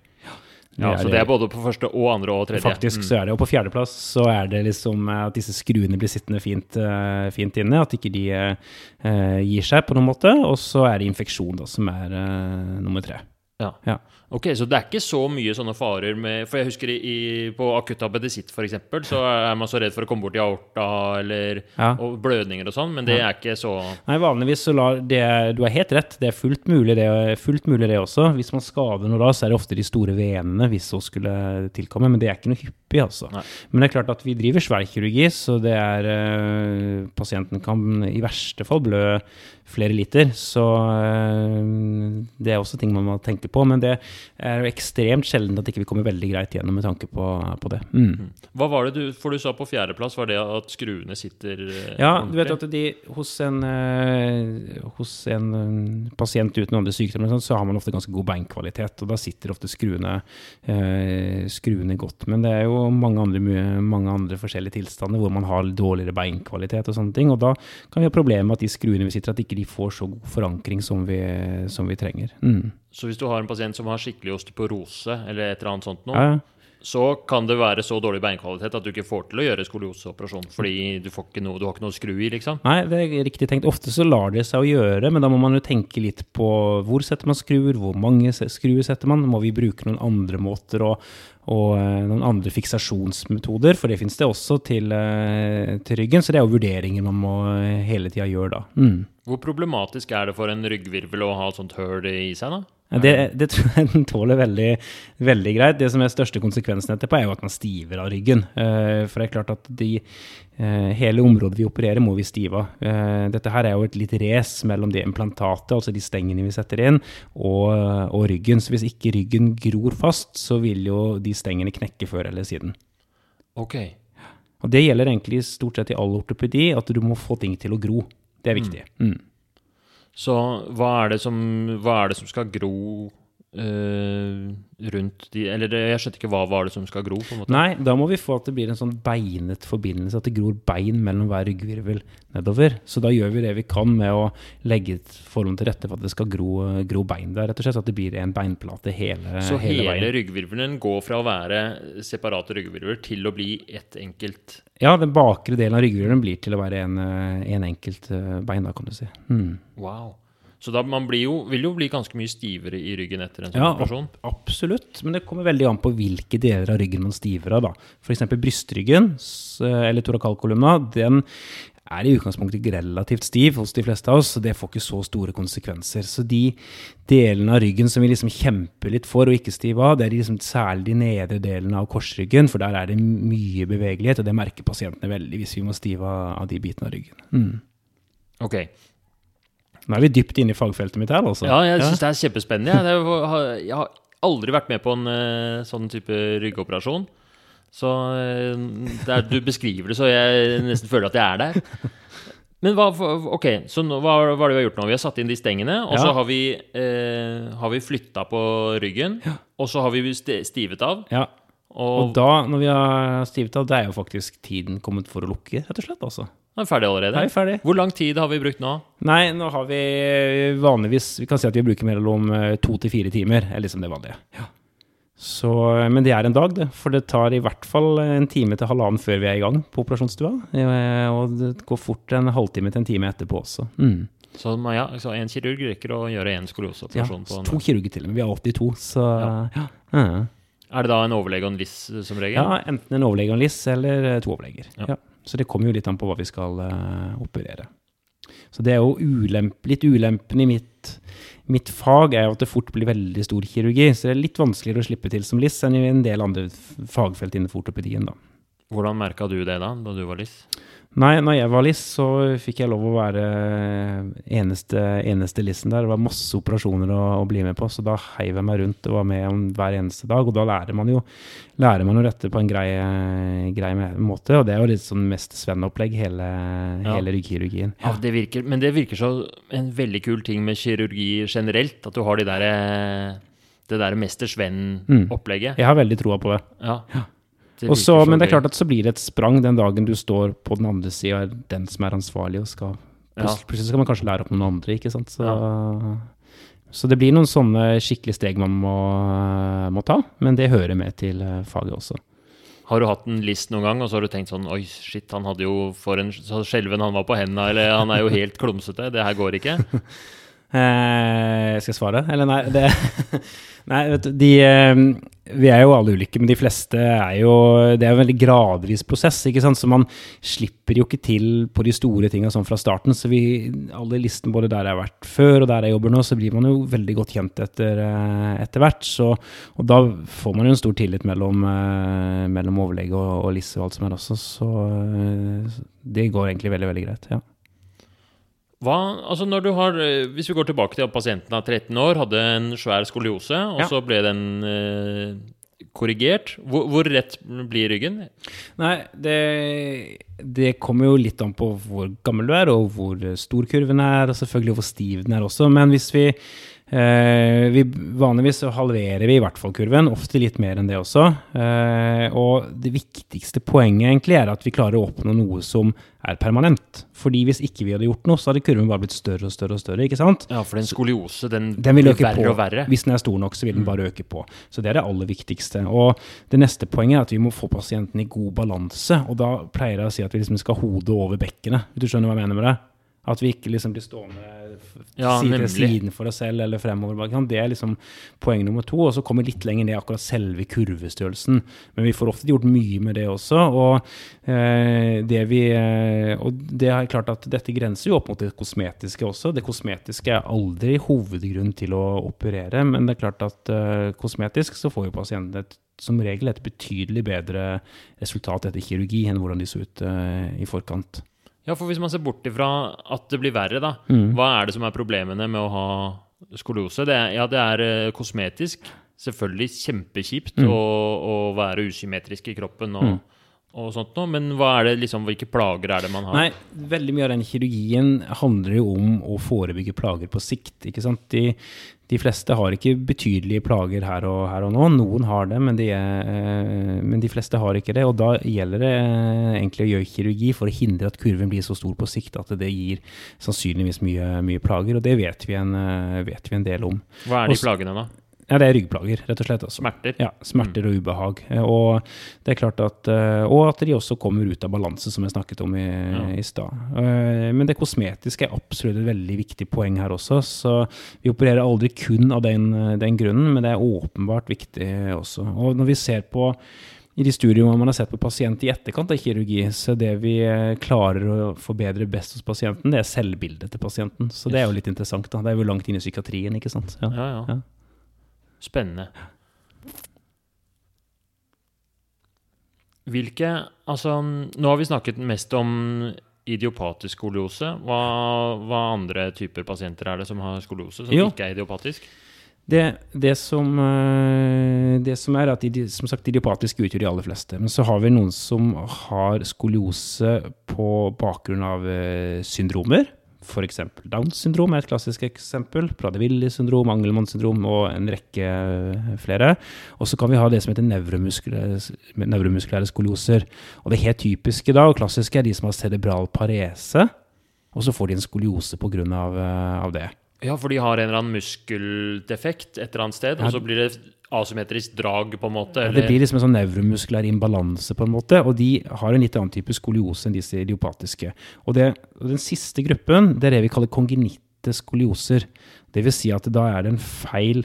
Ja, Så det er både på første og andre og tredje? Faktisk så er det, og på fjerdeplass så er det liksom at disse skruene blir sittende fint, eh, fint inne, at ikke de uh, gir seg på noen måte, og så er det infeksjon da, som er uh, nummer tre. Ja. Ja. Ok, Så det er ikke så mye sånne farer med For jeg husker i, på akutt appendisitt f.eks., så er man så redd for å komme borti aorta eller Ja. og blødninger og sånn, men det er ikke så Nei, vanligvis så lar det Du har helt rett, det er fullt mulig det, fullt mulig det også. Hvis man skader noe da, så er det ofte de store venene hvis så skulle tilkomme, men det er ikke noe hyppig, altså. Nei. Men det er klart at vi driver sverdkirurgi, så det er eh, Pasienten kan i verste fall blø flere liter, så eh, det er også ting man må tenke på. Men det er jo ekstremt sjelden at ikke vi kommer veldig greit gjennom med tanke på, på det. Mm. Hva var det du For du sa på fjerdeplass, var det at skruene sitter eh, Ja, du vet at de, hos en, eh, hos en eh, pasient uten andre sykdommer, sånt, så har man ofte ganske god beinkvalitet, og da sitter ofte skruene, eh, skruene godt. Men det er jo mange andre, mange andre forskjellige tilstander hvor man har dårligere beinkvalitet og sånne ting, og da kan vi ha problemer med at de skruene vi sitter, at ikke de får så god forankring som vi, som vi trenger. Mm. Så hvis du har en pasient som har skikkelig osteoporose eller et eller annet sånt noe, Ja, ja. så kan det være så dårlig beinkvalitet at du ikke får til å gjøre skolioseoperasjon fordi du, får ikke noe, du har ikke noe å skru i, liksom. Nei, det er riktig tenkt. Ofte så lar det seg å gjøre, men da må man jo tenke litt på hvor setter man skruer, hvor mange skruer setter man, må vi bruke noen andre måter og, og eh, noen andre fiksasjonsmetoder, for det finnes det også til, eh, til ryggen, så det er jo vurderinger man må eh, hele tida gjøre da. Mm. Hvor problematisk er det for en ryggvirvel å ha et sånt høl i seg, da? Det, det tror jeg den tåler veldig, veldig greit. Det som er største konsekvensen etterpå, er jo at man stiver av ryggen. Eh, For det er klart at de, eh, hele området vi opererer, må vi stive av. Eh, Dette her er jo et litt race mellom det implantatet, altså de stengene vi setter inn, og, og ryggen. Så hvis ikke ryggen gror fast, så vil jo de stengene knekke før eller siden. Ok. Og det gjelder egentlig stort sett i all ortopedi, at du må få ting til å gro. Det er viktig. Mm. Så hva er det som, er det som skal gro eh, rundt de Eller jeg skjønte ikke hva var det som skal gro, på en måte. Nei, da må vi få at det blir en sånn beinet forbindelse, at det gror bein mellom hver ryggvirvel nedover. Så da gjør vi det vi kan med å legge forholdene til rette for at det skal gro, gro bein der, rett og slett. At det blir en beinplate hele, Så hele, hele ryggvirvelen går fra å være separate ryggvirvler til å bli ett enkelt Ja, den bakre delen av ryggvirvelen blir til å være en, eh, en enkelt eh, bein, da, kan du si. Mm. Wow. Så da man blir jo, vil jo bli ganske mye stivere i ryggen etter en sånn Ja, operasjon. Absolutt, men det kommer veldig an på hvilke deler av ryggen man stiver av. F.eks. brystryggen, s- eller torakalkolumna, den er i utgangspunktet relativt stiv hos de fleste av oss, så det får ikke så store konsekvenser. Så de delene av ryggen som vi liksom kjemper litt for å ikke stive av, det er liksom særlig de nedre delene av korsryggen, for der er det mye bevegelighet, og det merker pasientene veldig hvis vi må stive av av de bitene av ryggen. Mm. Ok. Nå er vi dypt inne i fagfeltet mitt her, altså. Ja, jeg syns det er kjempespennende. jeg. Har aldri vært med på en eh, sånn type ryggoperasjon. Så eh, det er, du beskriver det så jeg nesten føler at jeg er der. Men hva, ok, så hva, hva det vi har gjort nå? Vi har satt inn de stengene, og så har vi, eh, har vi flytta på ryggen. Og så har vi stivet av. Ja. Og, Og da, når vi har stivet av, det er jo faktisk tiden kommet for å lukke, rett og slett, altså. er vi ferdig allerede. Da er vi ferdig. Hvor lang tid har vi brukt nå? Nei, nå har vi vanligvis Vi kan si at vi bruker mellom eh, to til fire timer. er liksom det vanlige. Så, eh, men det er en dag, det. For det tar i hvert fall en time til halvannen før vi er i gang på operasjonsstua. Eh, Og det går fort en halvtime til en time etterpå også. Mm. Så ja, så en kirurg rekker å gjøre en Ja, skolioseoperasjon på en to kirurger til og med. Vi er 82, så ja. ja. Er det da en overlege og en LIS eh, som regel? Ja, enten en overlege og en LIS, eller eh, to overleger. Ja. Ja. Så det kommer jo litt an på hva vi skal uh, operere. Så det er jo ulemp, litt ulempen i mitt, mitt fag er jo at det fort blir veldig stor kirurgi. Så det er litt vanskeligere å slippe til som LIS enn i en del andre fagfelt innenfor ortopedien, da. Hvordan merka du det da, da du var liss? Nei, når jeg var LIS, så fikk jeg lov å være eneste, eneste lissen der. Det var masse operasjoner å, å, bli med på, så da heiv jeg meg rundt og var med om hver eneste dag. Og da lærer man jo, lærer man jo dette på en grei, grei måte, og det er jo litt sånn mest Sven-opplegg, hele, ja. hele ryggkirurgien. Ja. det virker, men det virker så en veldig kul ting med kirurgi generelt, at du har de der, det der Mester Sven-opplegget. Mm. Jeg har veldig troa på det. Ja. ja. Også, men det er klart at så blir det et sprang den dagen du står på den andre sida, er den som er ansvarlig, og skal Plutselig skal man kanskje lære opp noen andre, ikke sant. Så, så det blir noen sånne skikkelige steg man må, må, ta, men det hører med til eh, faget også. Har du hatt en list noen gang, og så har du tenkt sånn Oi, shit, han hadde jo for en skjelven han var på hendene, eller han er jo helt klumsete. Det her går ikke. *laughs* eh, skal jeg svare? Eller nei, det *laughs* Nei, vet du, de eh, Vi er jo alle ulike, men de fleste er jo Det er jo en veldig gradvis prosess, ikke sant. Så man slipper jo ikke til på de store tinga sånn fra starten. Så vi, alle listene både der jeg har vært før og der jeg jobber nå, så blir man jo veldig godt kjent etter, eh, hvert. Og da får man jo en stor tillit mellom, eh, mellom overlege og, og Lisse og alt som er også. Så det går egentlig veldig, veldig greit. ja. Hva, altså når du har, eh, Hvis vi går tilbake til at pasienten er 13 år, hadde en svær skoliose, og ja. så ble den eh, korrigert. Hvor, hvor, rett blir ryggen? Nei, det, det, kommer jo litt an på hvor gammel du er, og hvor stor kurven er, og selvfølgelig hvor stiv den er også. Men hvis vi vi, vanligvis så halverer vi i hvert fall kurven, ofte litt mer enn det også. Eh, og det viktigste poenget egentlig er at vi klarer å oppnå noe som er permanent. Fordi hvis ikke vi hadde gjort noe, så hadde kurven bare blitt større og større og større. ikke sant? Ja, for den skoliose den, den vil øke verre på. og verre. Hvis den er stor nok, så vil den mm. bare øke på. Så det er det aller viktigste. Og det neste poenget er at vi må få pasienten i god balanse. Og da pleier jeg å si at vi liksom skal ha hodet over bekkenet. Du skjønner hva jeg mener med det? At vi ikke liksom blir stående ja, side ved siden for oss selv eller fremover. Det er liksom poeng nummer to. Og så kommer litt lenger ned akkurat selve kurvestørrelsen. Men vi får ofte gjort mye med det også. Og, eh, det, vi, eh, og det er klart at dette grenser jo opp mot det kosmetiske også. Det kosmetiske er aldri hovedgrunn til å operere, men det er klart at eh, kosmetisk så får jo pasienten et som regel et betydelig bedre resultat etter kirurgi enn hvordan de så ut uh, i forkant. Ja, for hvis man ser bort ifra at det blir verre, da, mm. hva er det som er problemene med å ha skoliose? Det er, ja, det er uh, kosmetisk. Selvfølgelig kjempekjipt mm. å, å, være usymmetrisk i kroppen. og mm og sånt noe, Men hva er det, liksom, hvilke plager er det man har? Nei, Veldig mye av den kirurgien handler jo om å forebygge plager på sikt. ikke sant? De, de fleste har ikke betydelige plager her og, her og nå. Noen har det, men de, er, eh, men de, fleste har ikke det. Og da gjelder det eh, egentlig å gjøre kirurgi for å hindre at kurven blir så stor på sikt at det gir sannsynligvis mye, mye plager. Og det vet vi, en, eh, vet vi en del om. Hva er de plagene, da? Ja, det er ryggplager, rett og slett. Altså. Smerter? Ja, smerter og ubehag. Og det er klart at, eh, og at de også kommer ut av balanse, som jeg snakket om i, ja. i stad. Eh, men det kosmetiske er absolutt et veldig viktig poeng her også. Så vi opererer aldri kun av den, den grunnen, men det er åpenbart viktig også. Og når vi ser på i de studiene man har sett på pasient i etterkant av kirurgi, så det vi eh, klarer å forbedre best hos pasienten, det er selvbildet til pasienten. Så det er jo litt interessant. da. Det er jo langt inn i psykiatrien, ikke sant. Ja, ja. ja. Spennende. Hvilke Altså, nå har vi snakket mest om idiopatisk skoliose. Hva, hva, andre typer pasienter er det som har skoliose, som jo. ikke er idiopatisk? Det, det, som, eh, det, som, er at som sagt, idiopatisk utgjør de aller fleste. Men så har vi noen som har skoliose på bakgrunn av eh, syndromer. F.eks. Downs syndrom er et klassisk eksempel. Prader-Willi syndrom, Angelmann syndrom og en rekke eh, flere. Og så kan vi ha det som heter nevromuskulære, skolioser. Og det helt typiske da, og klassiske er de som har cerebral parese, og så får de en skoliose pga. Av, eh, av det. Ja, for de har en eller annen muskeldefekt et eller annet sted, og så blir det asymmetrisk drag, på en måte? Ja, det blir liksom en sånn nevromuskulær imbalanse, på en måte. Og de har en litt annen type skoliose enn disse idiopatiske. Og, det, og den siste gruppen, det er det vi kaller kongenitte skolioser. Det vil si at da er det en feil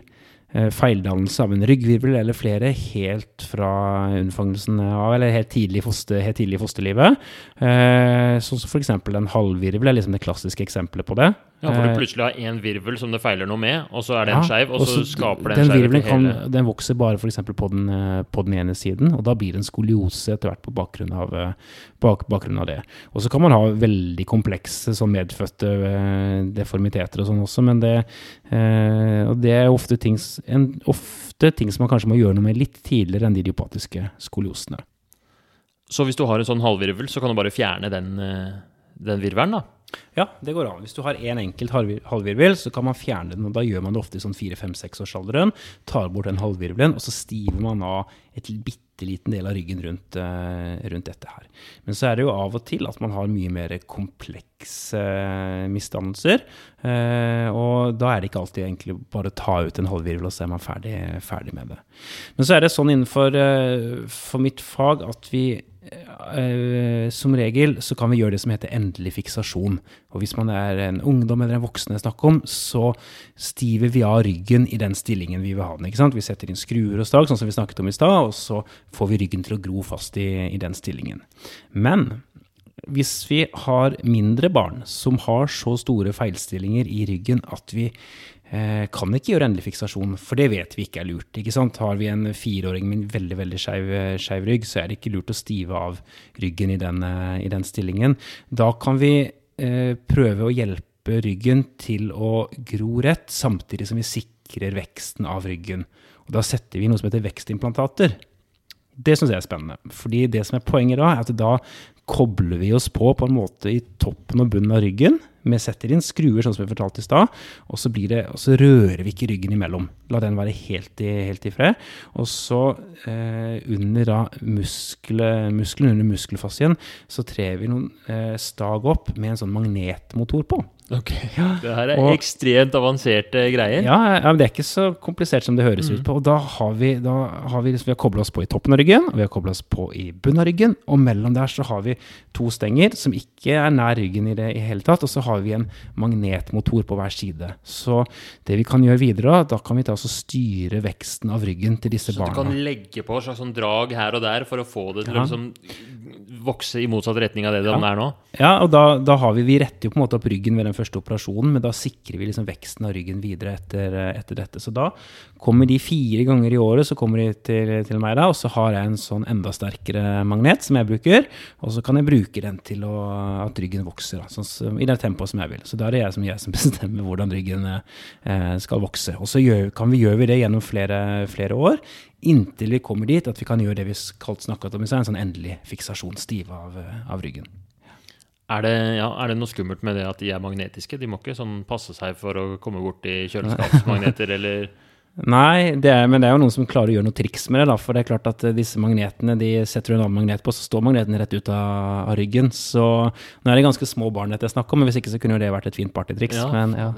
eh, feildannelse av en ryggvirvel eller flere helt fra unnfangelsen av, eller helt tidlig, foster, tidlig i fosterlivet. Eh, sånn som f.eks. en halvvirvel er liksom det klassiske eksempelet på det. Ja, for du Eh, plutselig har én virvel som det feiler noe med, og så er den Ja, skeiv, og så så skaper den den skjevhet virvelen kan, den vokser bare eksempel på den, eh, på den ene siden, og da blir det en skoliose etter hvert på bakgrunn av, eh, bak, bakgrunn av det. Og så kan man ha veldig komplekse sånn medfødte deformiteter og sånn også, men det, eh, og det er ofte ting, en, ofte ting som man kanskje må gjøre noe med litt tidligere enn de idiopatiske skoliosene. Så hvis du har en sånn halvvirvel, så kan du bare fjerne den, den virvelen, da? Ja, det går an. Hvis du har én en enkelt halvvirvel, så kan man fjerne den. og Da gjør man det ofte i sånn 4-5-6-årsalderen. Tar bort den halvvirvelen, og så stiver man av et bitte liten del av ryggen rundt, eh, rundt dette her. Men så er det jo av og til at man har mye mer komplekse eh, misdannelser. Eh, og da er det ikke alltid egentlig bare å ta ut en halvvirvel, og så er man ferdig, ferdig med det. Men så er det sånn innenfor for mitt fag at vi som regel så kan vi gjøre det som heter endelig fiksasjon. Og hvis man er en ungdom eller en voksen det er snakk om, så stiver vi av ryggen i den stillingen vi vil ha den. ikke sant? Vi setter inn skruer og stag, sånn som vi snakket om i stad, og så får vi ryggen til å gro fast i, i den stillingen. Men hvis vi har mindre barn som har så store feilstillinger i ryggen at vi eh, kan ikke gjøre endelig fiksasjon, for det vet vi ikke er lurt. ikke sant? Har vi en fireåring med en veldig veldig skeiv rygg, så er det ikke lurt å stive av ryggen i den, eh, i den stillingen. Da kan vi eh, prøve å hjelpe ryggen til å gro rett, samtidig som vi sikrer veksten av ryggen. Og da setter vi noe som heter vekstimplantater. Det syns jeg er spennende. Fordi det som er poenget da, er at da kobler vi oss på på en måte i toppen og bunnen av ryggen. Vi setter inn skruer, sånn som vi fortalte i stad, og og så rører vi ikke ryggen imellom. La den være helt i, helt i fred. Og så eh, under da muskelen, under muskelfascien, så trer vi noen eh, stag opp med en sånn magnetmotor på. Ok. Ja, Det her er Og- ekstremt avanserte greier. Ja, ja, men det er ikke så komplisert som det høres ut på. Og da har vi, da har vi, liksom, vi har kobla oss på i toppen av ryggen, og vi har kobla oss på i bunnen av ryggen, og mellom der så har vi to stenger som ikke er nær ryggen i det i hele tatt, og så har vi en magnetmotor på hver side. Så det vi kan gjøre videre, da, kan vi ta oss og styre veksten av ryggen til disse Så du kan legge på slags sånn drag her og der for å få det til Ja. å liksom vokse i motsatt retning av det den er nå? Ja, og da, da har vi, vi retter jo på en måte opp ryggen ved den første operasjonen, men da sikrer vi liksom veksten av ryggen videre etter, etter dette. Så da kommer de fire ganger i året så kommer de til, til meg da, og så har jeg en sånn enda sterkere magnet som jeg bruker, og så kan jeg bruke den til å, at ryggen vokser, da, sånn, i det tempoet som jeg vil. Så da er det jeg som, jeg som *laughs* bestemmer hvordan ryggen eh, skal vokse. Og så gjør, vi, gjør vi det gjennom flere, flere år, inntil vi kommer dit at vi kan gjøre det vi snakket om i stad, en sånn endelig fiksasjon, stive av, av ryggen. Er det, ja, er det noe skummelt med det at de er magnetiske? De må ikke sånn passe seg for å komme borti kjøleskapsmagneter *laughs* eller Nei, det er, men det er jo noen som klarer å gjøre noe triks med det. da, For det er klart at eh, disse magnetene, de setter du en annen magnet på, så står magneten rett ut av, av ryggen. Så nå er det ganske små barn dette jeg snakker om, men hvis ikke så kunne jo det vært et fint partytriks. Ja, men ja.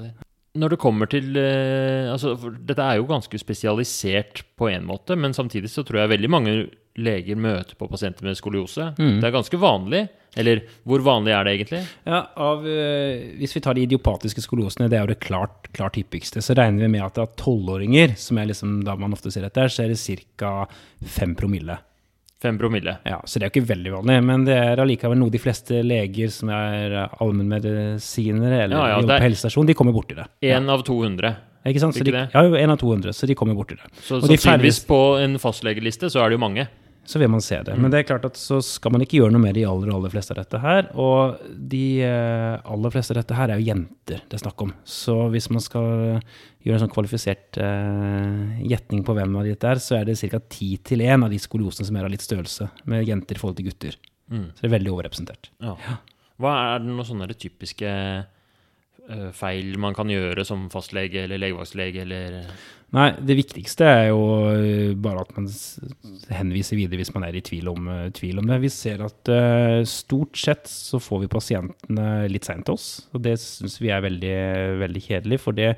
Når det kommer til eh, altså, Dette er jo ganske spesialisert på en måte, men samtidig så tror jeg veldig mange leger møter på pasienter med skoliose. Mm. Det er ganske vanlig. Eller hvor vanlig er det egentlig? Ja, av, eh, Hvis vi tar de idiopatiske skoliosene, det er jo det klart, klart hyppigste, så regner vi med at av tolvåringer, som er liksom da man ofte ser etter, så er det ca. fem promille. Fem promille. Ja, Så det er jo ikke veldig vanlig, men det er allikevel noe de fleste leger som er allmennmedisinere eller Ja, ja, på helsestasjon, de kommer borti det. Én av 200. Ikke sant? Så de, ja, en av 200, så de kommer borti det. Så sannsynligvis på en fastlegeliste så er det jo mange. Så vil man se det. Men det er klart at så skal man ikke gjøre noe med de aller, aller fleste av dette her. Og de eh, aller fleste av dette her er jo jenter det er snakk om. Så hvis man skal gjøre en sånn kvalifisert uh, gjetning på hvem av de dette er, så er det ca. ti til én av de skoliosene som er av litt størrelse, med jenter i forhold til gutter. Mm. Så det er veldig overrepresentert. Ja. Hva er det noen sånne typiske feil man kan gjøre som fastlege eller legevaktslege eller Nei, det viktigste er jo eh, bare at man henviser videre hvis man er i tvil om, eh, tvil om det. Vi ser at eh, stort sett så får vi pasientene litt seint til oss, og det syns vi er veldig, veldig kjedelig. For det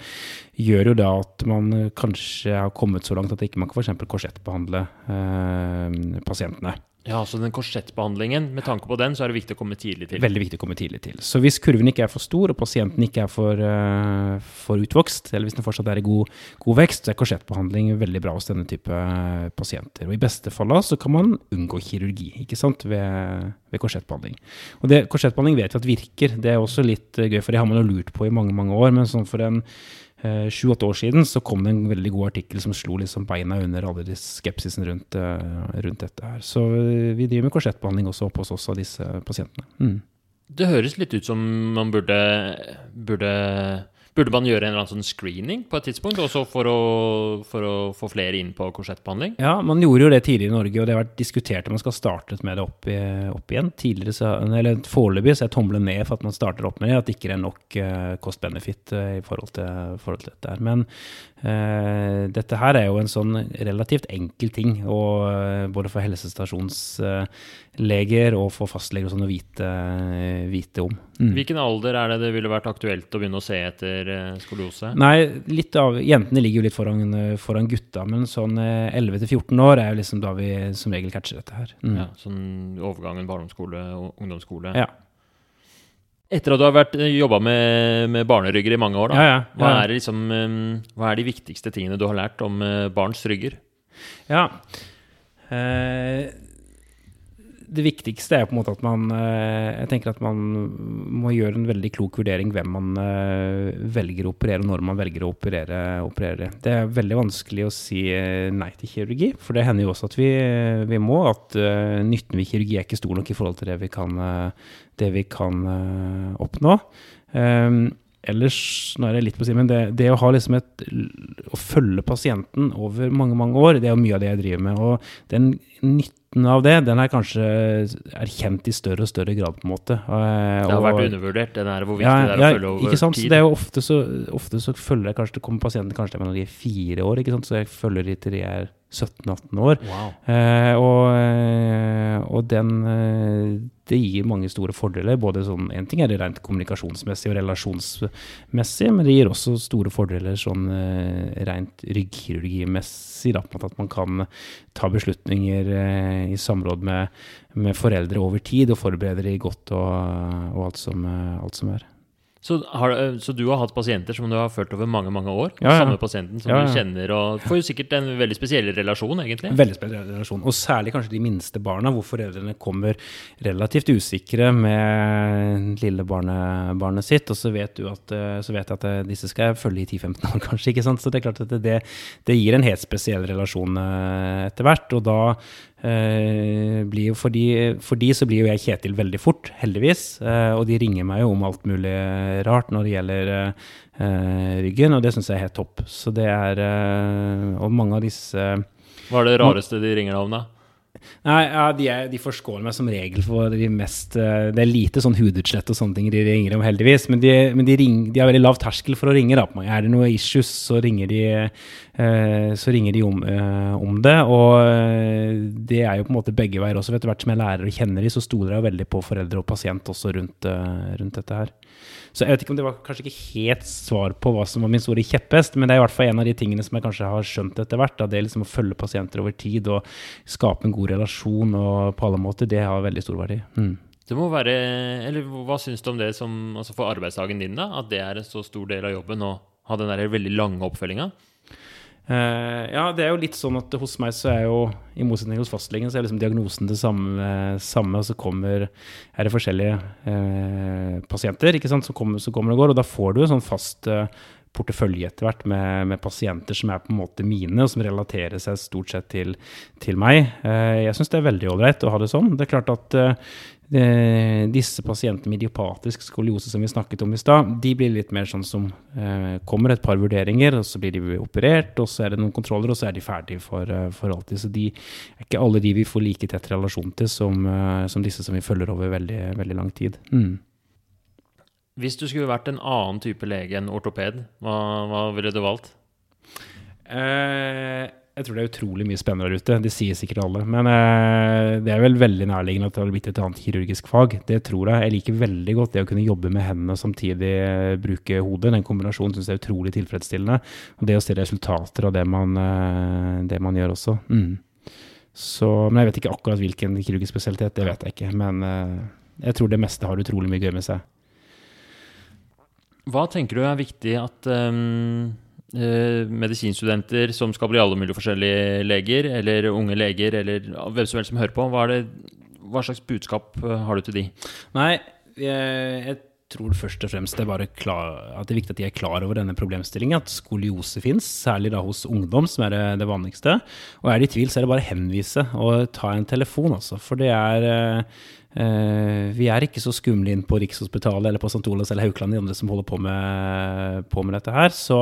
gjør jo da at man kanskje har kommet så langt at ikke man kan f.eks. korsettbehandle eh, pasientene. Ja, så den korsettbehandlingen, med tanke på den, så er det viktig å komme tidlig til. Veldig viktig å komme tidlig til. Så hvis kurven ikke er for stor, og pasienten ikke er for, uh, for utvokst, eller hvis den fortsatt er i god, god, vekst, så er korsettbehandling veldig bra hos denne type uh, pasienter. Og i beste fall så kan man unngå kirurgi ikke sant, ved, ved korsettbehandling. Og det, korsettbehandling vet vi at virker. Det er også litt uh, gøy, for det har man jo lurt på i mange, mange år. men sånn for en Eh, sju-åtte år siden så kom det en veldig god artikkel som slo liksom beina under alle de skepsisen rundt, eh, rundt, dette her. Så eh, vi driver med korsettbehandling også oppe hos oss av disse pasientene. Mm. Det høres litt ut som man burde, burde Burde man gjøre en eller annen sånn screening på et tidspunkt, også for å, for å få flere inn på korsettbehandling? Ja, man gjorde jo det tidligere i Norge, og det har vært diskutert om man skal starte med det opp, opp igjen. Tidligere så, eller Foreløpig så jeg tomler ned for at man starter opp med det, at det ikke er nok uh, cost-benefit uh, i forhold til, forhold til, dette her. Men dette her er jo en sånn relativt enkel ting, og, både for helsestasjonsleger og for fastleger sånn å vite, vite om. Mm. Hvilken alder er det det ville vært aktuelt å begynne å se etter eh, skoliose? Nei, litt av, Jentene ligger jo litt foran, foran gutta, men sånn 11-14 eh, år er jo liksom da vi som regel catcher dette her. Mm. Ja, sånn overgangen barndomsskole og ungdomsskole? Ja. Etter at du har vært eh, jobba med, med, barnerygger i mange år, da, ja, ja, ja. Hva, er liksom, hva, er de viktigste tingene du har lært om barns rygger? Ja, eh, det viktigste er på en måte at man eh, Jeg tenker at man må gjøre en veldig klok vurdering hvem man eh, velger å operere, og når man velger å operere. operere. Det er veldig vanskelig å si eh, nei til kirurgi, for det hender jo også at vi, vi må. At nytten ved kirurgi er ikke stor nok i forhold til det vi kan, det vi kan oppnå. Um, ellers, nå er det litt på å si, men det, det, å liksom et Å følge pasienten over mange, mange år, det er jo mye av det jeg driver med. Og den nytten nytten av det, den er kanskje erkjent i større og større grad, på en måte. Og, det har vært undervurdert, den her, hvor viktig ja, det er ja, å følge over ikke sant? tid. det er jo ofte så, ofte så følger jeg kanskje, det kommer pasienten kanskje mellom de er fire år, ikke sant? så jeg følger de til de er 17-18 år. Wow. Eh, og, eh, og, den eh, Det gir mange store fordeler. både sånn, En ting er det rent kommunikasjonsmessig og relasjonsmessig, men det gir også store fordeler sånn eh, rent ryggkirurgimessig. Da, at man kan ta beslutninger i samråd med, med, foreldre over tid og forberede de godt og, og alt, som, alt som er. Så, har, eh, så, du har hatt pasienter som du har ført over mange mange år? Ja, ja. Samme pasienten som ja, du kjenner, og får jo sikkert en veldig spesiell relasjon, egentlig? Veldig spesiell relasjon, og særlig kanskje de minste barna, hvor foreldrene kommer relativt usikre med lille barne, barnet sitt, og så vet du at, eh, så vet at eh, disse skal jeg følge i 10-15 år, *laughs* kanskje. ikke sant? Så det er klart at det, det gir en helt spesiell relasjon etter hvert, og da blir jo for, de, for de så blir jo jeg Kjetil veldig fort, heldigvis. Eh, og de ringer meg jo om alt mulig rart når det gjelder eh, ryggen, og det syns jeg er helt topp. Så det er Og mange av disse Hva er det rareste de ringer deg om, da? Nei, ja, de, er, de forskåler meg som regel for de mest uh, Det er lite sånn hudutslett og sånne ting de ringer om, heldigvis. Men de, men de, ring, de har veldig lav terskel for å ringe. Da. Er det noe issues, så ringer de, uh, så ringer de om, uh, om, det. Og det er jo på en måte begge veier også. Etter hvert som jeg lærer og kjenner de, så stoler jeg veldig på foreldre og pasient også rundt, rundt dette her. Så jeg vet ikke om det var kanskje ikke helt svar på hva som var min store kjepphest, men det er i hvert fall en av de tingene som jeg kanskje har skjønt etter hvert. Da. Det er liksom å følge pasienter over tid og skape en god relasjon og på alle måter, det har veldig stor verdi. Mm. Det må være, eller Hva syns du om det som, altså for arbeidsdagen din, da? At det er en så stor del av jobben å ha den der veldig lange oppfølginga? Uh, ja, det er jo litt sånn at hos meg så er jo, i motsetning hos fastlegen, så er liksom diagnosen det samme, samme og så kommer, er det forskjellige uh, pasienter ikke sant, som kommer, som kommer, og går, og da får du en sånn fast uh, portefølje etter hvert med, med, pasienter som er på en måte mine, og som relaterer seg stort sett til, til meg. jeg syns det er veldig ålreit å ha det sånn. Det er klart at Eh, disse pasientene med idiopatisk skoliose som vi snakket om i stad, de blir litt mer sånn som eh, kommer et par vurderinger, og så blir de operert, og så er det noen kontroller, og så er de ferdige for, for alltid. Så de er ikke alle de vi får like tett relasjon til som, som disse som vi følger over veldig, veldig lang tid. Mm. Hvis du skulle vært en annen type lege enn ortoped, hva, hva ville du valgt? Eh, jeg tror det er utrolig mye spennende der ute. Det sier sikkert alle. Men eh, det er vel veldig nærliggende at det har blitt et annet kirurgisk fag. Det tror jeg. Jeg liker veldig godt det å kunne jobbe med hendene og samtidig bruke hodet. Den kombinasjonen syns jeg er utrolig tilfredsstillende. Og det å se resultater av det man, eh, det man gjør også. Mm. Så, men jeg vet ikke akkurat hvilken kirurgisk spesialitet, det vet jeg ikke. Men eh, jeg tror det meste har utrolig mye gøy med seg. Hva tenker du er viktig at um, uh, medisinstudenter som skal bli alle mulige forskjellige leger, eller unge leger, eller hvem som helst som hører på, hva, det, hva slags budskap eh, har du til de? Nei, jeg, jeg tror først og fremst det er klar, at det er viktig at de er klar over denne problemstillingen, at skoliose fins, særlig da hos ungdom, som er det, det vanligste. Og er de i tvil, så er det bare å henvise og ta en telefon, altså. For det er eh, Eh, vi er ikke så skumle inn på Rikshospitalet eller på St. Olavs eller Haukeland, de andre som holder på med, på med dette her. Så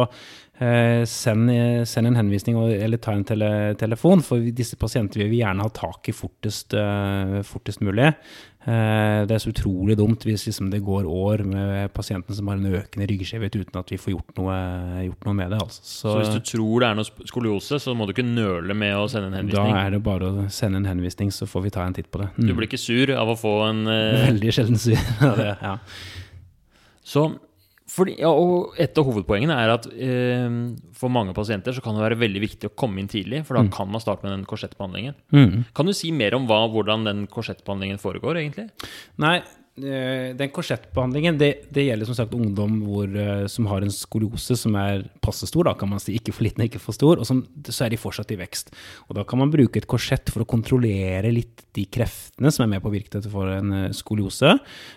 eh, send, send, en henvisning eller ta en tele, telefon, for disse pasientene vil vi gjerne ha tak i fortest, eh, fortest mulig. Eh, det er så utrolig dumt hvis liksom det går år med pasienten som har en økende ryggskjevhet uten at vi får gjort noe, gjort noe med det. Altså. Så, så, hvis du tror det er noe skoliose, så må du ikke nøle med å sende en henvisning? Da er det bare å sende en henvisning, så får vi ta en titt på det. Mm. Du blir ikke sur av å få en uh... Veldig sjelden sur ja. Så fordi, ja, og Et av hovedpoengene er at eh, for mange pasienter så kan det være veldig viktig å komme inn tidlig, for da mm. kan man starte med den korsettbehandlingen. Mm. Kan du si mer om hva, hvordan den korsettbehandlingen foregår, egentlig? Nei, den korsettbehandlingen det, det, gjelder som sagt ungdom hvor, eh, som har en skoliose som er passe stor, da kan man si. Ikke for liten, ikke for stor. Og som, så er de fortsatt i vekst. Og da kan man bruke et korsett for å kontrollere litt de kreftene som er med på å virke for en eh, skoliose.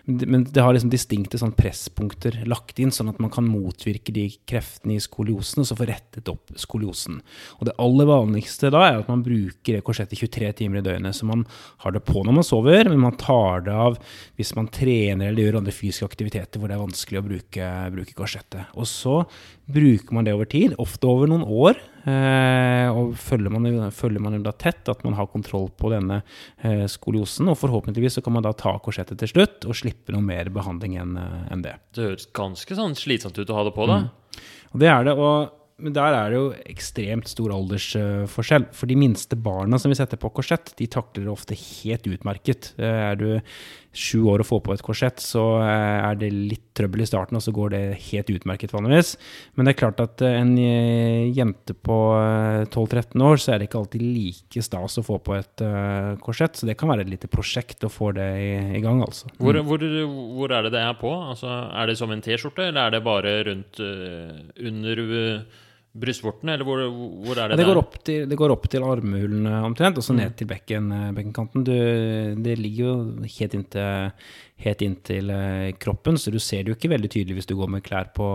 Men det har liksom distinkte sånn presspunkter lagt inn, sånn at man kan motvirke de kreftene i skoliosen og så få rettet opp skoliosen. Og det aller vanligste da er at man bruker det korsettet 23 timer i døgnet. Så man har det på når man sover, men man tar det av hvis man man trener eller gjør andre fysiske aktiviteter hvor det er vanskelig å bruke, bruke korsettet. Og så bruker man det over tid, ofte over noen år. Eh, og følger man, følger man da tett at man har kontroll på denne eh, skoliosen. Og forhåpentligvis så kan man da ta korsettet til slutt og slippe noe mer behandling enn eh, en det. Det høres ganske sånn slitsomt ut å ha det på, da. Mm. Og det er det. og men der er det jo ekstremt stor aldersforskjell. For de minste barna som vi setter på korsett, de takler det ofte helt utmerket. Er du sju år å få på et korsett, så eh, er det litt trøbbel i starten, og så går det helt utmerket vanligvis. Men det er klart at eh, en eh, jente på 12-13 år, så er det ikke alltid like stas å få på et korsett. Så det kan være et lite prosjekt å få det i, i gang, altså. Hvor, mm. hvor, hvor, er det det er på? Altså, er det som en T-skjorte, eller er det bare rundt under brystvortene, eller hvor, hvor, er det? Ja, det, går opp til, det går opp til armhulene omtrent, og så ned mm. til bekken, eh, bekkenkanten. Du, det ligger jo helt inntil helt inntil eh, kroppen, så du ser det jo ikke veldig tydelig hvis du går med klær på,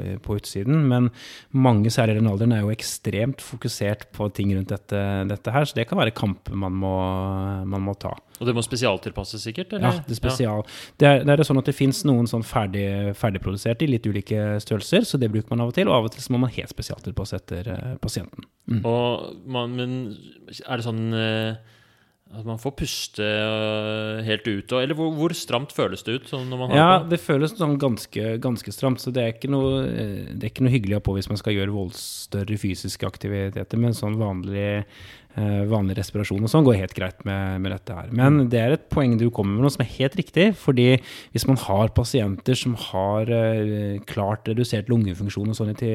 eh, på utsiden. Men mange, særlig i den alderen, er jo ekstremt fokusert på ting rundt dette, dette her, så det kan være kamper man må, man må ta. Og det må spesialtilpasses sikkert? Eller? Ja, det spesial. Ja. Det, er, det er sånn at det fins noen sånn ferdig, ferdigproduserte i litt ulike størrelser, så det bruker man av og til. Og av og til så må man helt spesialtilpasse etter uh, pasienten. Mm. Og man, men er det sånn at man får puste øh, helt ut? Eller hvor, hvor stramt føles det ut? Sånn ja, det føles sånn ganske, ganske, stramt. Så det er, noe, øh, det er ikke noe, hyggelig å ha på hvis man skal gjøre voldstørre fysiske aktiviteter. Men sånn vanlig Eh, vanlig respirasjon og sånn går helt greit med, med, dette her. Men det er et poeng du kommer med noe som er helt riktig. fordi hvis man har pasienter som har uh, klart redusert lungefunksjon og sånn i,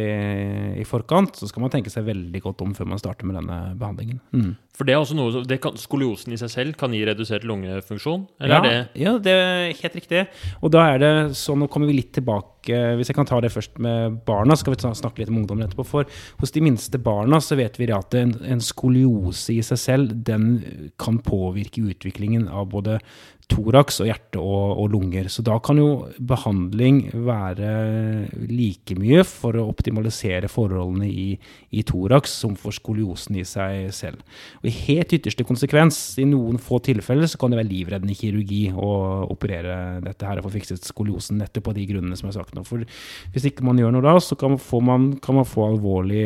i, forkant, så skal man tenke seg veldig godt om før man starter med denne behandlingen. Mm. For det er også noe, det kan, Skoliosen i seg selv kan gi redusert lungefunksjon? Eller ja, er det Ja, det er helt riktig. Og da er det sånn, nå kommer vi litt tilbake Hvis jeg kan ta det først med barna, så skal vi snakke litt om ungdommen etterpå. For hos de minste barna så vet vi at en, en skoliose i seg selv, den kan påvirke utviklingen av både toraks og hjerte og, og, lunger. Så da kan jo behandling være like mye for å optimalisere forholdene i, i toraks som for skoliosen i seg selv. Og I helt ytterste konsekvens, i noen få tilfeller, så kan det være livreddende kirurgi å operere dette her og få fikset skoliosen nettopp av de grunnene som jeg har sagt nå. For hvis ikke man gjør noe da, så kan man få, man, kan man få alvorlig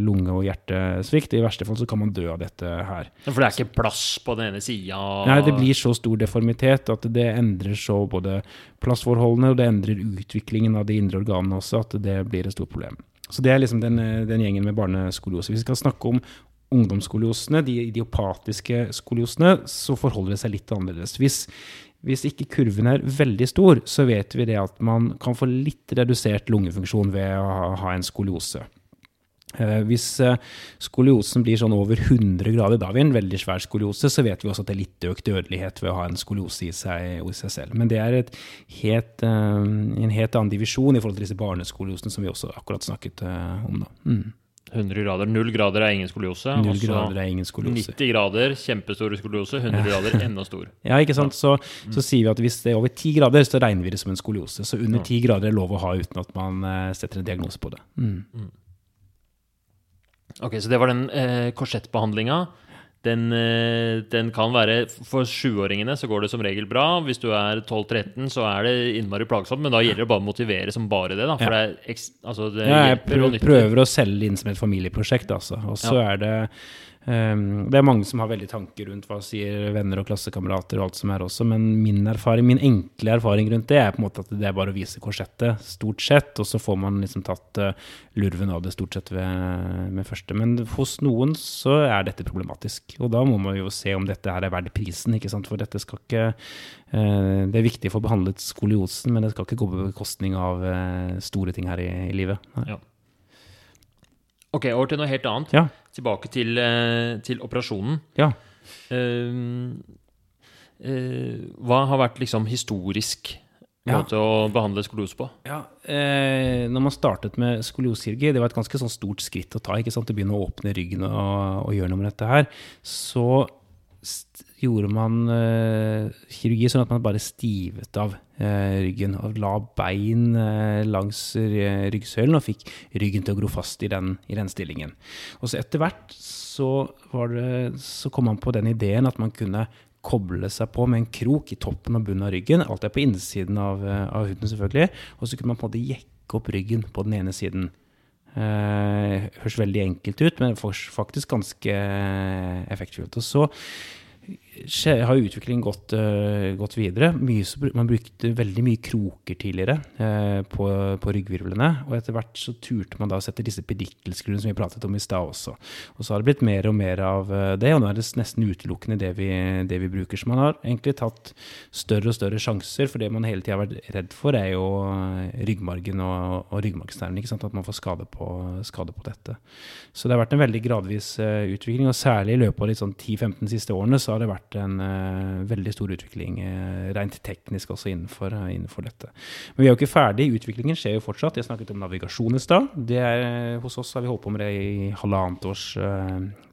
lunge- og hjertesvikt. I verste fall så kan man dø av dette her. For det er ikke plass på den ene sida? Nei, det blir så stor deformitet aktivitet, at det endrer så både plassforholdene og det endrer utviklingen av de indre organene også, at det blir et stort problem. Så det er liksom den, den gjengen med barneskoliose. Hvis vi skal snakke om ungdomsskoliosene, de idiopatiske skoliosene, så forholder det seg litt annerledes. Hvis, hvis ikke kurven er veldig stor, så vet vi det at man kan få litt redusert lungefunksjon ved å ha en skoliose. Eh, hvis eh, skoliosen blir sånn over 100 grader, da har vi en veldig svær skoliose, så vet vi også at det er litt økt dødelighet ved å ha en skoliose i seg, i seg selv. Men det er helt, eh, en helt annen divisjon i forhold til disse barneskoliosene som vi også akkurat snakket om. Da. Mm. 100 grader. 0 grader er ingen skoliose. Null også grader er ingen skoliose. 90 grader, kjempestor skoliose. 100 grader, enda stor. *laughs* Ja, ikke sant? Så, så sier vi at hvis det er over 10 grader, så regner vi det som en skoliose. Så under 10 grader er lov å ha uten at man setter en diagnose på det. Mm. Ok, Så det var den eh, korsettbehandlinga. Den, eh, den kan være For sjuåringene så går det som regel bra. Hvis du er 12-13, så er det innmari plagsomt. Men da gjelder det bare å motivere som bare det. da For det, er altså det Ja, jeg prøver, prøver å selge det inn som et familieprosjekt, altså. Og så er det Det er mange som har veldig tanker rundt hva sier venner og klassekamerater og alt som er også, men min erfaring, min enkle erfaring rundt det, er på en måte at det er bare å vise korsettet, stort sett, og så får man liksom tatt eh, lurven av det stort sett ved, med første. Men hos noen så er dette problematisk, og da må man jo se om dette her er verdt prisen, ikke sant, for dette skal ikke eh, Det er viktig å få behandlet skoliosen, men det skal ikke gå på bekostning av eh, store ting her i, i livet. Ja. Ok, over til noe helt annet. Ja. Tilbake til, eh, til operasjonen. Ja. Uh, uh, hva har vært liksom historisk Ja. måte å behandle skoliose på? Ja, eh, når man startet med skoliokirurgi, det var et ganske sånn stort skritt å ta. ikke sant? Å begynne å åpne ryggen og, og gjøre noe med dette her. Så gjorde man uh, kirurgi sånn at man bare stivet av uh, ryggen. Og la bein uh, langs ryggsøylen og fikk ryggen til å gro fast i den, i den stillingen. Og så etter hvert så, det, så kom man på den ideen at man kunne koble seg på med en krok i toppen og bunnen av ryggen. Alt er på innsiden av, av huden, selvfølgelig. Og så kunne man på en måte jekke opp ryggen på den ene siden. Eh, høres veldig enkelt ut, men faktisk ganske eh, effektfullt. Og så har utviklingen gått, uh, gått videre. Mye, man brukte veldig mye kroker tidligere uh, på, på ryggvirvlene. Og etter hvert så turte man da å sette disse pedikkelskruene som vi pratet om i stad også. Og så har det blitt mer og mer av eh, det, og nå er det nesten utelukkende det vi, det vi bruker. Så man har egentlig tatt større og større sjanser, for det man hele tida har vært redd for, er jo ryggmargen og, og ryggmargsnerven. At man får skade på, skade på dette. Så det har vært en veldig gradvis uh, utvikling, og særlig i løpet av de sånn 10-15 siste årene så har det vært en uh, veldig stor utvikling uh, rent teknisk også innenfor, uh, innenfor dette. Men vi er jo ikke ferdig, utviklingen skjer jo fortsatt. Jeg snakket om navigasjon i stad. Det Hos oss har vi holdt på med det i halvannet års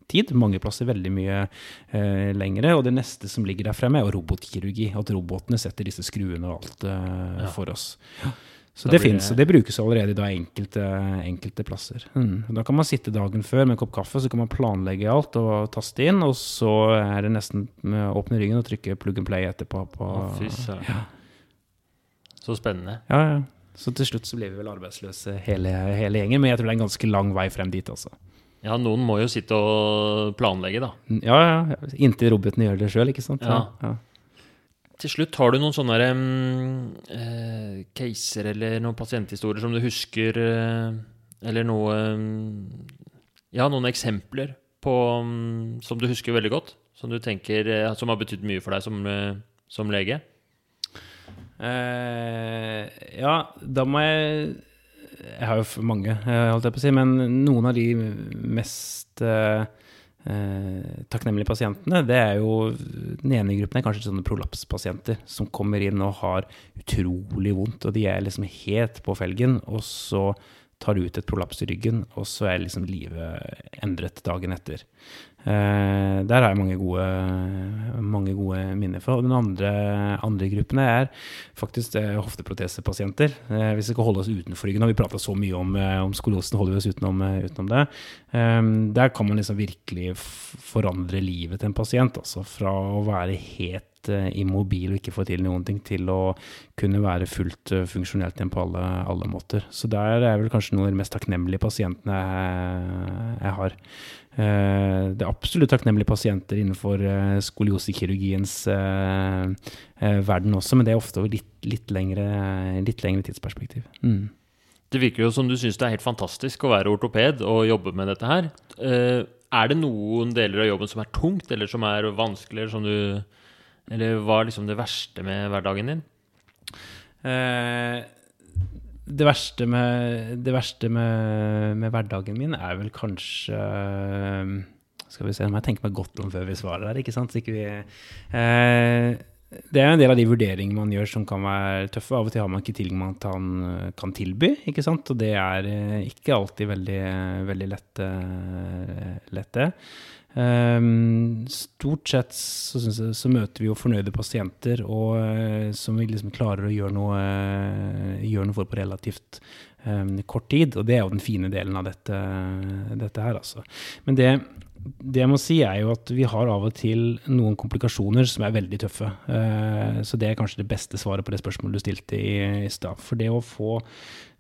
tid. Mange plasser veldig mye eh, lengre. Og det neste som ligger der fremme, er robotkirurgi. At robotene setter disse skruene og alt eh, Ja. for oss. Så Da det fins, det- og det brukes allerede da enkelte, enkelte plasser. Mm. Da kan man sitte dagen før med en kopp kaffe, så kan man planlegge alt og taste inn, og så er det nesten med å åpne ryggen og trykke plug and play etterpå. På, oh, fy søren. Så spennende. ja, ja. Så til slutt så blir vi vel arbeidsløse hele, hele gjengen, men jeg tror det er en ganske lang vei frem dit, altså. Ja, noen må jo sitte og planlegge, da. Ja, ja, ja. Inntil robotene gjør det sjøl, ikke sant? Ja. ja. Til slutt, har du noen sånne um, eh, caser eller noen pasienthistorier som du husker uh, Eller noe um, Ja, noen eksempler på um, som du husker veldig godt? Som du tenker uh, Som har betydd mye for deg som, som lege? Ja, da må jeg Jeg har jo mange, holdt jeg på å si, men noen av de mest eh, takknemlige pasientene, det er jo Den ene gruppen er kanskje sånne prolapspasienter som kommer inn og har utrolig vondt, og de er liksom helt på felgen, og så tar ut et prolaps i ryggen, og så er liksom livet endret dagen etter. Eh, der har jeg mange gode, mange gode minner fra. Den andre, andre gruppene er faktisk eh, hofteprotesepasienter. Eh, hvis vi skal holde oss utenfor ryggen, og vi prata så mye om, eh, om skolosen, holder vi oss utenom, eh, utenom det. Eh, der kan man liksom virkelig forandre livet til en pasient. Altså fra å være helt eh, immobil og ikke få til noen ting, til å kunne være fullt eh, funksjonelt igjen på alle, alle måter. Så der er vel kanskje noen av de mest takknemlige pasientene jeg, jeg har. Eh, det er absolutt takknemlige pasienter innenfor eh, skoliosekirurgiens eh, eh, verden også, men det er ofte over litt, litt, lengre, litt lengre tidsperspektiv. Mm. Det virker jo som du syns det er helt fantastisk å være ortoped og jobbe med dette her. Eh, er det noen deler av jobben som er tungt, eller som er vanskelig, eller som du Eller hva er liksom det verste med hverdagen din? Eh, det verste med, det verste med, med hverdagen min er vel kanskje Skal vi se om jeg tenker meg godt om før vi svarer her, ikke sant? Ikke vi, eh, det er en del av de vurderingene man gjør som kan være tøffe. Av og til har man ikke tilgang man kan, kan tilby, ikke sant? og det er eh, ikke alltid veldig, veldig lett, eh, lett det. Um, stort sett så, jeg, så, møter vi jo fornøyde pasienter og, uh, som vi liksom klarer å gjøre noe, uh, gjøre noe for på relativt um, kort tid. Og det er jo den fine delen av dette, dette her, altså. Men det, det jeg må si, er jo at vi har av og til noen komplikasjoner som er veldig tøffe. Uh, så det er kanskje det beste svaret på det spørsmålet du stilte i, i stad. For det å få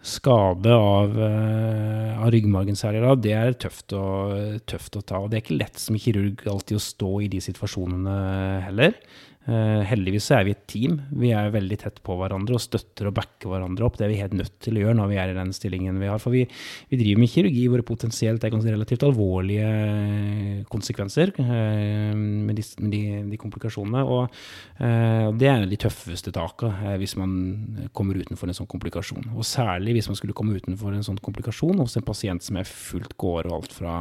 skade av, uh, av ryggmargen særlig, da, det er tøft å, tøft å, ta. Og det er ikke lett som kirurg alltid å stå i de situasjonene heller. Uh, heldigvis så er vi et team. Vi er veldig tett på hverandre og støtter og backer hverandre opp. Det er vi helt nødt til å gjøre når vi er i den stillingen vi har. For vi, vi driver med kirurgi hvor det potensielt er relativt alvorlige konsekvenser uh, med, de, med de, de, komplikasjonene. Og det er de tøffeste takene hvis man kommer utenfor en sånn komplikasjon. Og særlig hvis man skulle komme utenfor en sånn komplikasjon hos en pasient som er fullt gående og alt fra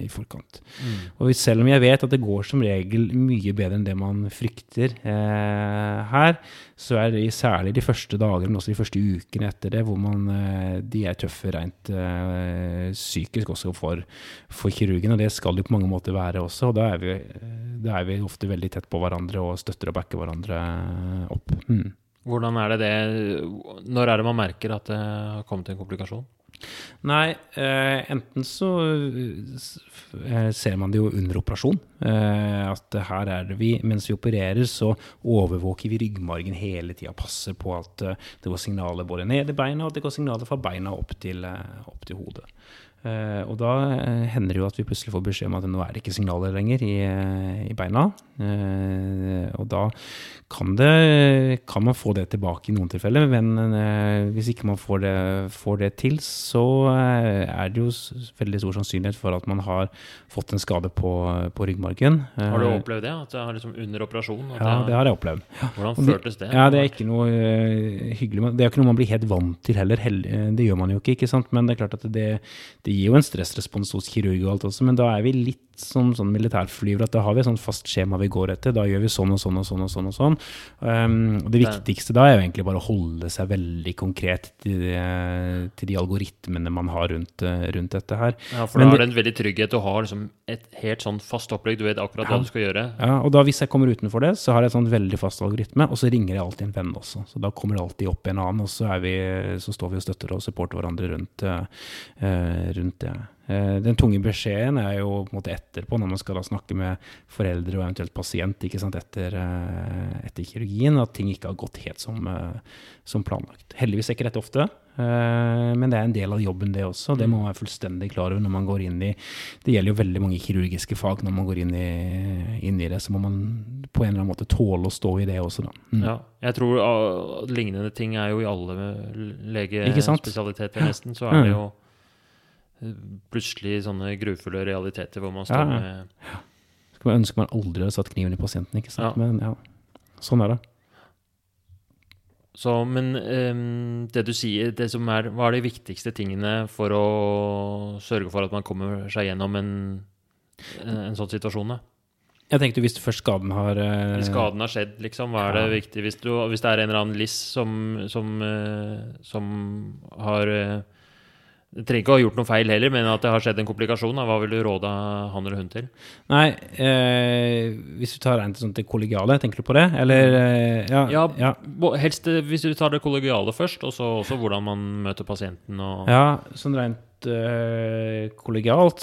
i forkant. Mm. Og selv om jeg vet at det går som regel mye bedre enn det man frykter eh, her, så er det særlig de første dagene, men også de første ukene etter det, hvor man, eh, de er tøffe rent eh, psykisk også for, for, kirurgen. Og det skal de på mange måter være også. Og da er, vi, da er vi ofte veldig tett på hverandre og støtter og backer hverandre opp. Mm. Hvordan er det det Når er det man merker at det har kommet en komplikasjon? Nei, eh, enten så eh, ser man det jo under operasjon. Eh, at her er det vi Mens vi opererer, så overvåker vi ryggmargen hele tida. Passer på at eh, det går signaler både ned i beina, og at det går signaler fra beina opp til, eh, opp til hodet. Uh, og da uh, hender det jo at vi plutselig får beskjed om at nå er det ikke signaler lenger i, uh, i beina. og da kan, det, kan, man få det tilbake i noen tilfeller, men hvis ikke man får det, får det, til, så er det jo veldig stor sannsynlighet for at man har fått en skade på, på ryggmargen. har du opplevd det? At det er liksom under operasjon? ja, det, det, har jeg opplevd. Ja. Hvordan føltes det? Ja, Det er ikke noe hyggelig. Det er ikke noe man blir helt vant til heller. Det gjør man jo ikke, ikke sant? men det er klart at det, det gir jo en stressrespons hos kirurg og alt også, men da er vi litt som sånn militærflyver, at da har vi et sånt fast skjema vi går etter. Da gjør vi sånn og sånn og sånn og sånn. og sånn. Um, og det viktigste da er jo egentlig bare å holde seg veldig konkret til de, til de algoritmene man har rundt, rundt, dette her. Ja, for Men, da er det en veldig trygghet å ha liksom et helt sånn fast opplegg. Du vet akkurat ja, hva du skal gjøre. Ja, og da hvis jeg kommer utenfor det, så har jeg et sånt veldig fast algoritme, og så ringer jeg alltid en venn også. Så da kommer det alltid opp en annen, og så, vi, så står vi og støtter og supporter hverandre rundt, uh, rundt det. Eh, den tunge beskjeden er jo på en måte etterpå, når man skal snakke med foreldre og eventuelt pasient etter, eh, etter, kirurgien, at ting ikke har gått helt som, eh, som planlagt. Heldigvis er ikke dette ofte, men det er en del av jobben, det også. Det må man være fullstendig klar over når man går inn i Det gjelder jo veldig mange kirurgiske fag. Når man går inn i, inn i det, så må man på en eller annen måte tåle å stå i det også, da. Mm. Ja, jeg tror uh, lignende ting er jo i alle legespesialiteter, nesten. Så er det jo plutselig sånne grufulle realiteter hvor man står ja, med ja. Skulle man ønske man aldri hadde satt kniven i pasienten, ikke sant? Ja. Men ja, sånn er det. Så, men um, det du sier, det som er, hva er de viktigste tingene for å sørge for at man kommer seg gjennom en, en, sånn situasjon? da? Jeg tenkte Hvis først skaden har uh, skaden har skjedd, liksom, hva er det viktig? Hvis, du, hvis, det er en eller annen liss som, som, uh, som har uh, du trenger ikke å ha gjort noe feil heller, men at det har skjedd en komplikasjon. Hva vil du råde han eller hun til? Nei, eh, hvis du tar rent sånn til kollegiale, tenker du på det? Eller eh, ja, ja, ja, helst eh, hvis du tar det kollegiale først, og så også hvordan man møter pasienten og Ja, sånn rent eh, kollegialt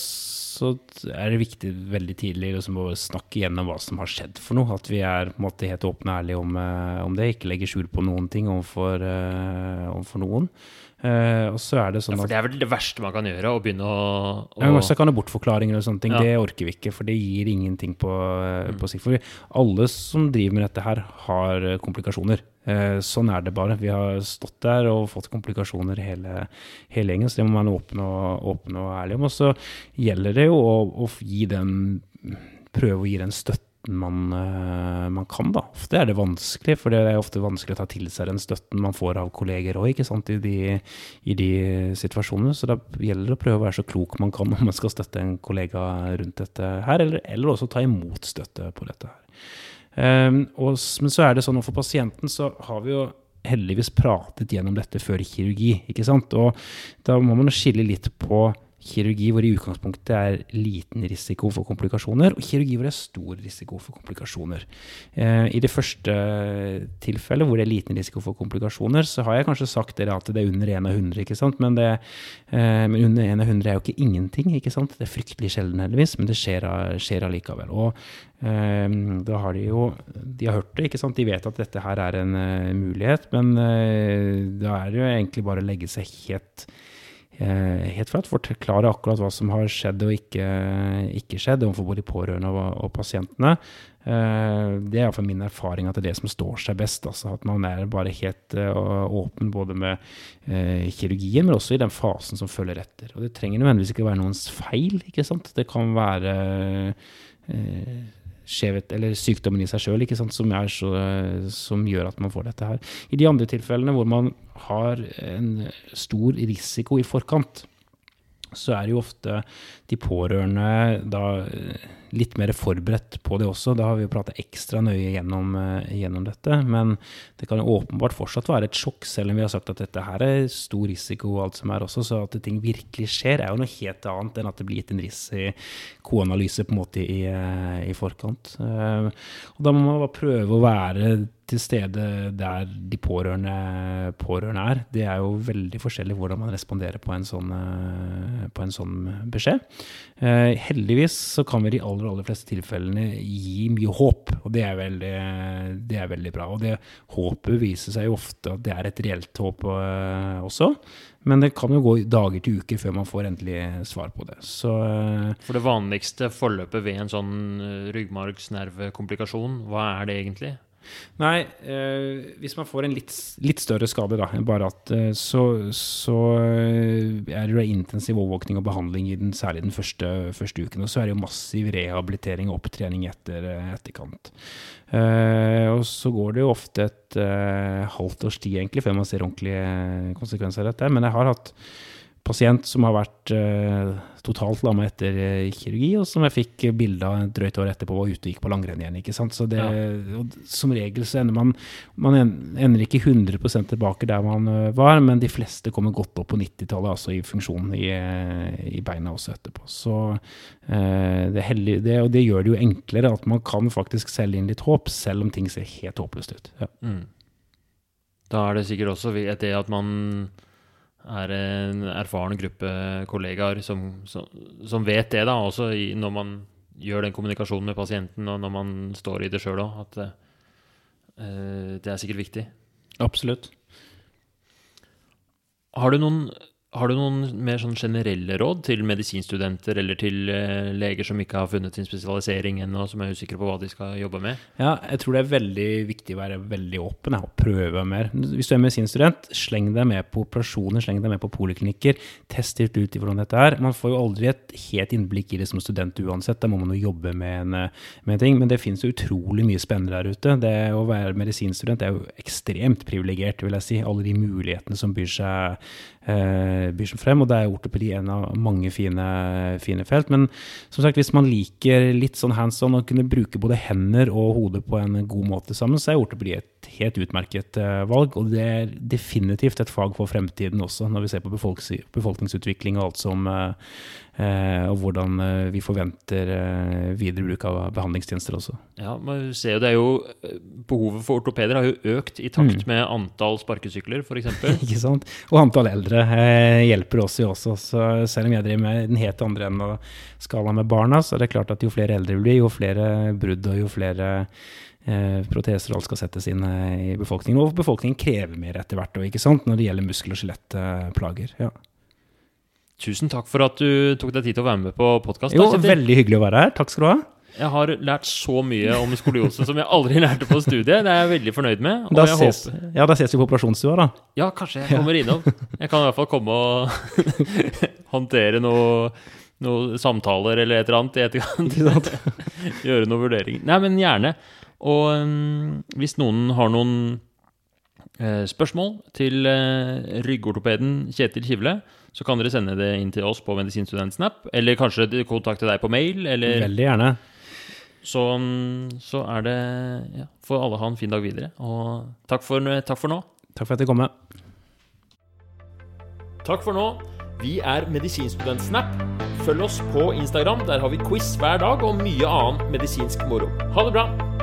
så er det viktig veldig tidlig liksom, å snakke gjennom hva som har skjedd for noe. At vi er på en måte helt åpne og ærlige om, eh, om det. Ikke legger skjul på noen ting overfor, uh, overfor noen. Uh, og så er det sånn ja, for Det er vel det verste man kan gjøre? Å begynne å, å... Ja, så kan ha bortforklaringer og sånne ting. Ja. Det orker vi ikke, for det gir ingenting på, mm. på sikt. For alle som driver med dette her, har komplikasjoner. Uh, sånn er det bare. Vi har stått der og fått komplikasjoner hele, hele gjengen, så det må man åpne og, åpne og ærlig om. Og så gjelder det jo å, å gi den prøve å gi den støtte støtten man, eh, man kan. da. Ofte er det vanskelig, for det er ofte vanskelig å ta til seg den støtten man får av kolleger òg, i, de, i de situasjonene. Så da gjelder det å prøve å være så klok man kan om man skal støtte en kollega rundt dette her, eller, eller også ta imot støtte på dette her. Um, og, men så er det sånn at for pasienten så har vi jo heldigvis pratet gjennom dette før kirurgi. ikke sant? Og da må man skille litt på kirurgi hvor i utgangspunktet er liten risiko for komplikasjoner, og kirurgi hvor det er stor risiko for komplikasjoner. Eh, I det første tilfellet hvor det er liten risiko for komplikasjoner, så har jeg kanskje sagt dere at det er under 1 av 100, ikke sant? Men, det, eh, men under 1 av 100 er jo ikke ingenting, ikke sant? Det er fryktelig sjelden heldigvis, men det skjer, skjer allikevel. Og eh, da har de jo de har hørt det, ikke sant? de vet at dette her er en uh, mulighet, men uh, da er det jo egentlig bare å legge seg helt helt flatt forklare akkurat hva som har skjedd og ikke, ikke skjedd overfor både pårørende og, og pasientene. Eh, det er iallfall min erfaring at det er det som står seg best. Altså at man er bare helt uh, åpen både med kirurgien, men også i den fasen som følger etter. Og det trenger nødvendigvis ikke være noens feil. ikke sant? Det kan være skjevhet, eller sykdommen i seg sjøl som, som, gjør at man får dette her. I de andre tilfellene hvor man har en stor risiko i forkant, så er jo ofte de pårørende da litt mer forberedt på det også. Da har vi jo prata ekstra nøye gjennom, eh, gjennom, dette. Men det kan jo åpenbart fortsatt være et sjokk, selv om vi har sagt at dette her er stor risiko og alt som er også. Så at ting virkelig skjer, er jo noe helt annet enn at det blir gitt en risikoanalyse på en måte i, eh, i forkant. Eh, og da må man bare prøve å være til stede der de pårørende, pårørende, er. Det er jo veldig forskjellig hvordan man responderer på en sånn, på en sånn beskjed. Eh, heldigvis så kan vi i de aller, aller fleste tilfellene gi mye håp, og det er, veldig, det er veldig bra. Og det håpet viser seg jo ofte at det er et reelt håp eh, også. Men det kan jo gå dager til uker før man får endelig svar på det. Så, eh, For det vanligste forløpet ved en sånn ryggmargsnervekomplikasjon, hva er det egentlig? Nei, eh, hvis man får en litt, litt større skade, da, bare at eh, så, så eh, er det intensiv overvåkning og behandling i den, særlig den første, første, uken. Og så er det jo massiv rehabilitering og opptrening etter etterkant. Eh, og så går det jo ofte et eh, halvt års tid egentlig før man ser ordentlige konsekvenser av dette. Men jeg har hatt pasient som har vært eh, totalt lamma etter eh, kirurgi, og som jeg fikk bilde av et drøyt år etterpå var ute og gikk på langrenn igjen. ikke sant? Så det, ja. Som regel så ender man Man ender ikke 100 tilbake der man uh, var, men de fleste kommer godt opp på 90-tallet, altså i funksjon i, i, beina også etterpå. Så det, heldig, det, og det gjør det jo enklere at man kan faktisk selge inn litt håp, selv om ting ser helt håpløst ut. Ja. Mm. Da er det sikkert også det at man er en erfaren gruppe kollegaer som, som, som vet det, da, også i, når man gjør den kommunikasjonen med pasienten, og når man står i det sjøl òg, at uh, det er sikkert viktig. Absolutt. Har du noen har du noen mer sånn generelle råd til medisinstudenter eller til uh, leger som ikke har funnet sin spesialisering ennå, som er usikre på hva de skal jobbe med? Ja, jeg tror det er veldig viktig å være veldig åpen og prøve mer. Hvis du er medisinstudent, sleng deg med på operasjoner, sleng deg med på poliklinikker. Test litt ut i hvordan dette er. Man får jo aldri et helt innblikk i det som student uansett, da må man jo jobbe med en, med en ting. Men det finnes jo utrolig mye spennende der ute. Det å være medisinstudent er jo ekstremt privilegert, vil jeg si. Alle de mulighetene som byr seg eh, byr seg frem. Og det er ortopedi en av mange fine, fine, felt. Men som sagt, hvis man liker litt sånn hands on og kunne bruke både hender og hodet på en god måte sammen, så er ortopedi et helt utmerket uh, valg. Og det er definitivt et fag for fremtiden også, når vi ser på befolkningsutvikling og alt som Eh, og hvordan eh, vi forventer eh, videre bruk av behandlingstjenester også. Ja, man ser jo det er jo Behovet for ortopeder har jo økt i takt mm. med antall sparkesykler, f.eks. *laughs* Ikke sant. Og antall eldre hjelper oss jo også. Så selv om jeg driver med den helt andre enden av skalaen med barna, så er det klart at jo flere eldre blir, jo flere brudd og jo flere Eh, proteser og skal settes inn i befolkningen. Og befolkningen krever mer etter hvert og, ikke sant, når det gjelder muskel- og skjelettplager. Ja. Tusen takk for at du tok deg tid til å være med på podkast. Jo, veldig hyggelig å være her. Takk skal du ha. Jeg har lært så mye om skoliose som jeg aldri lærte på studiet. Det er jeg veldig fornøyd med. Da ses. Ja, da ses vi på operasjonsstua, da. Ja, kanskje jeg kommer innom. Jeg kan i hvert fall komme og *laughs* håndtere noe noen samtaler eller et eller annet i etterkant. *laughs* Gjøre noen vurderinger. Nei, men gjerne. Og um, hvis noen har noen uh, spørsmål til uh, ryggortopeden Kjetil Kivle, så kan dere sende det inn til oss på Medisinstudent-snap, eller kanskje kontakte deg på mail, eller Veldig gjerne. Så, mm, så er det ja, Får alle ha en fin dag videre. Og takk for, takk for nå. Takk for at jeg kom med. Takk for nå. Vi er Medisinstudentsnap. Følg oss på Instagram. Der har vi quiz hver dag og mye annen medisinsk moro. Ha det bra!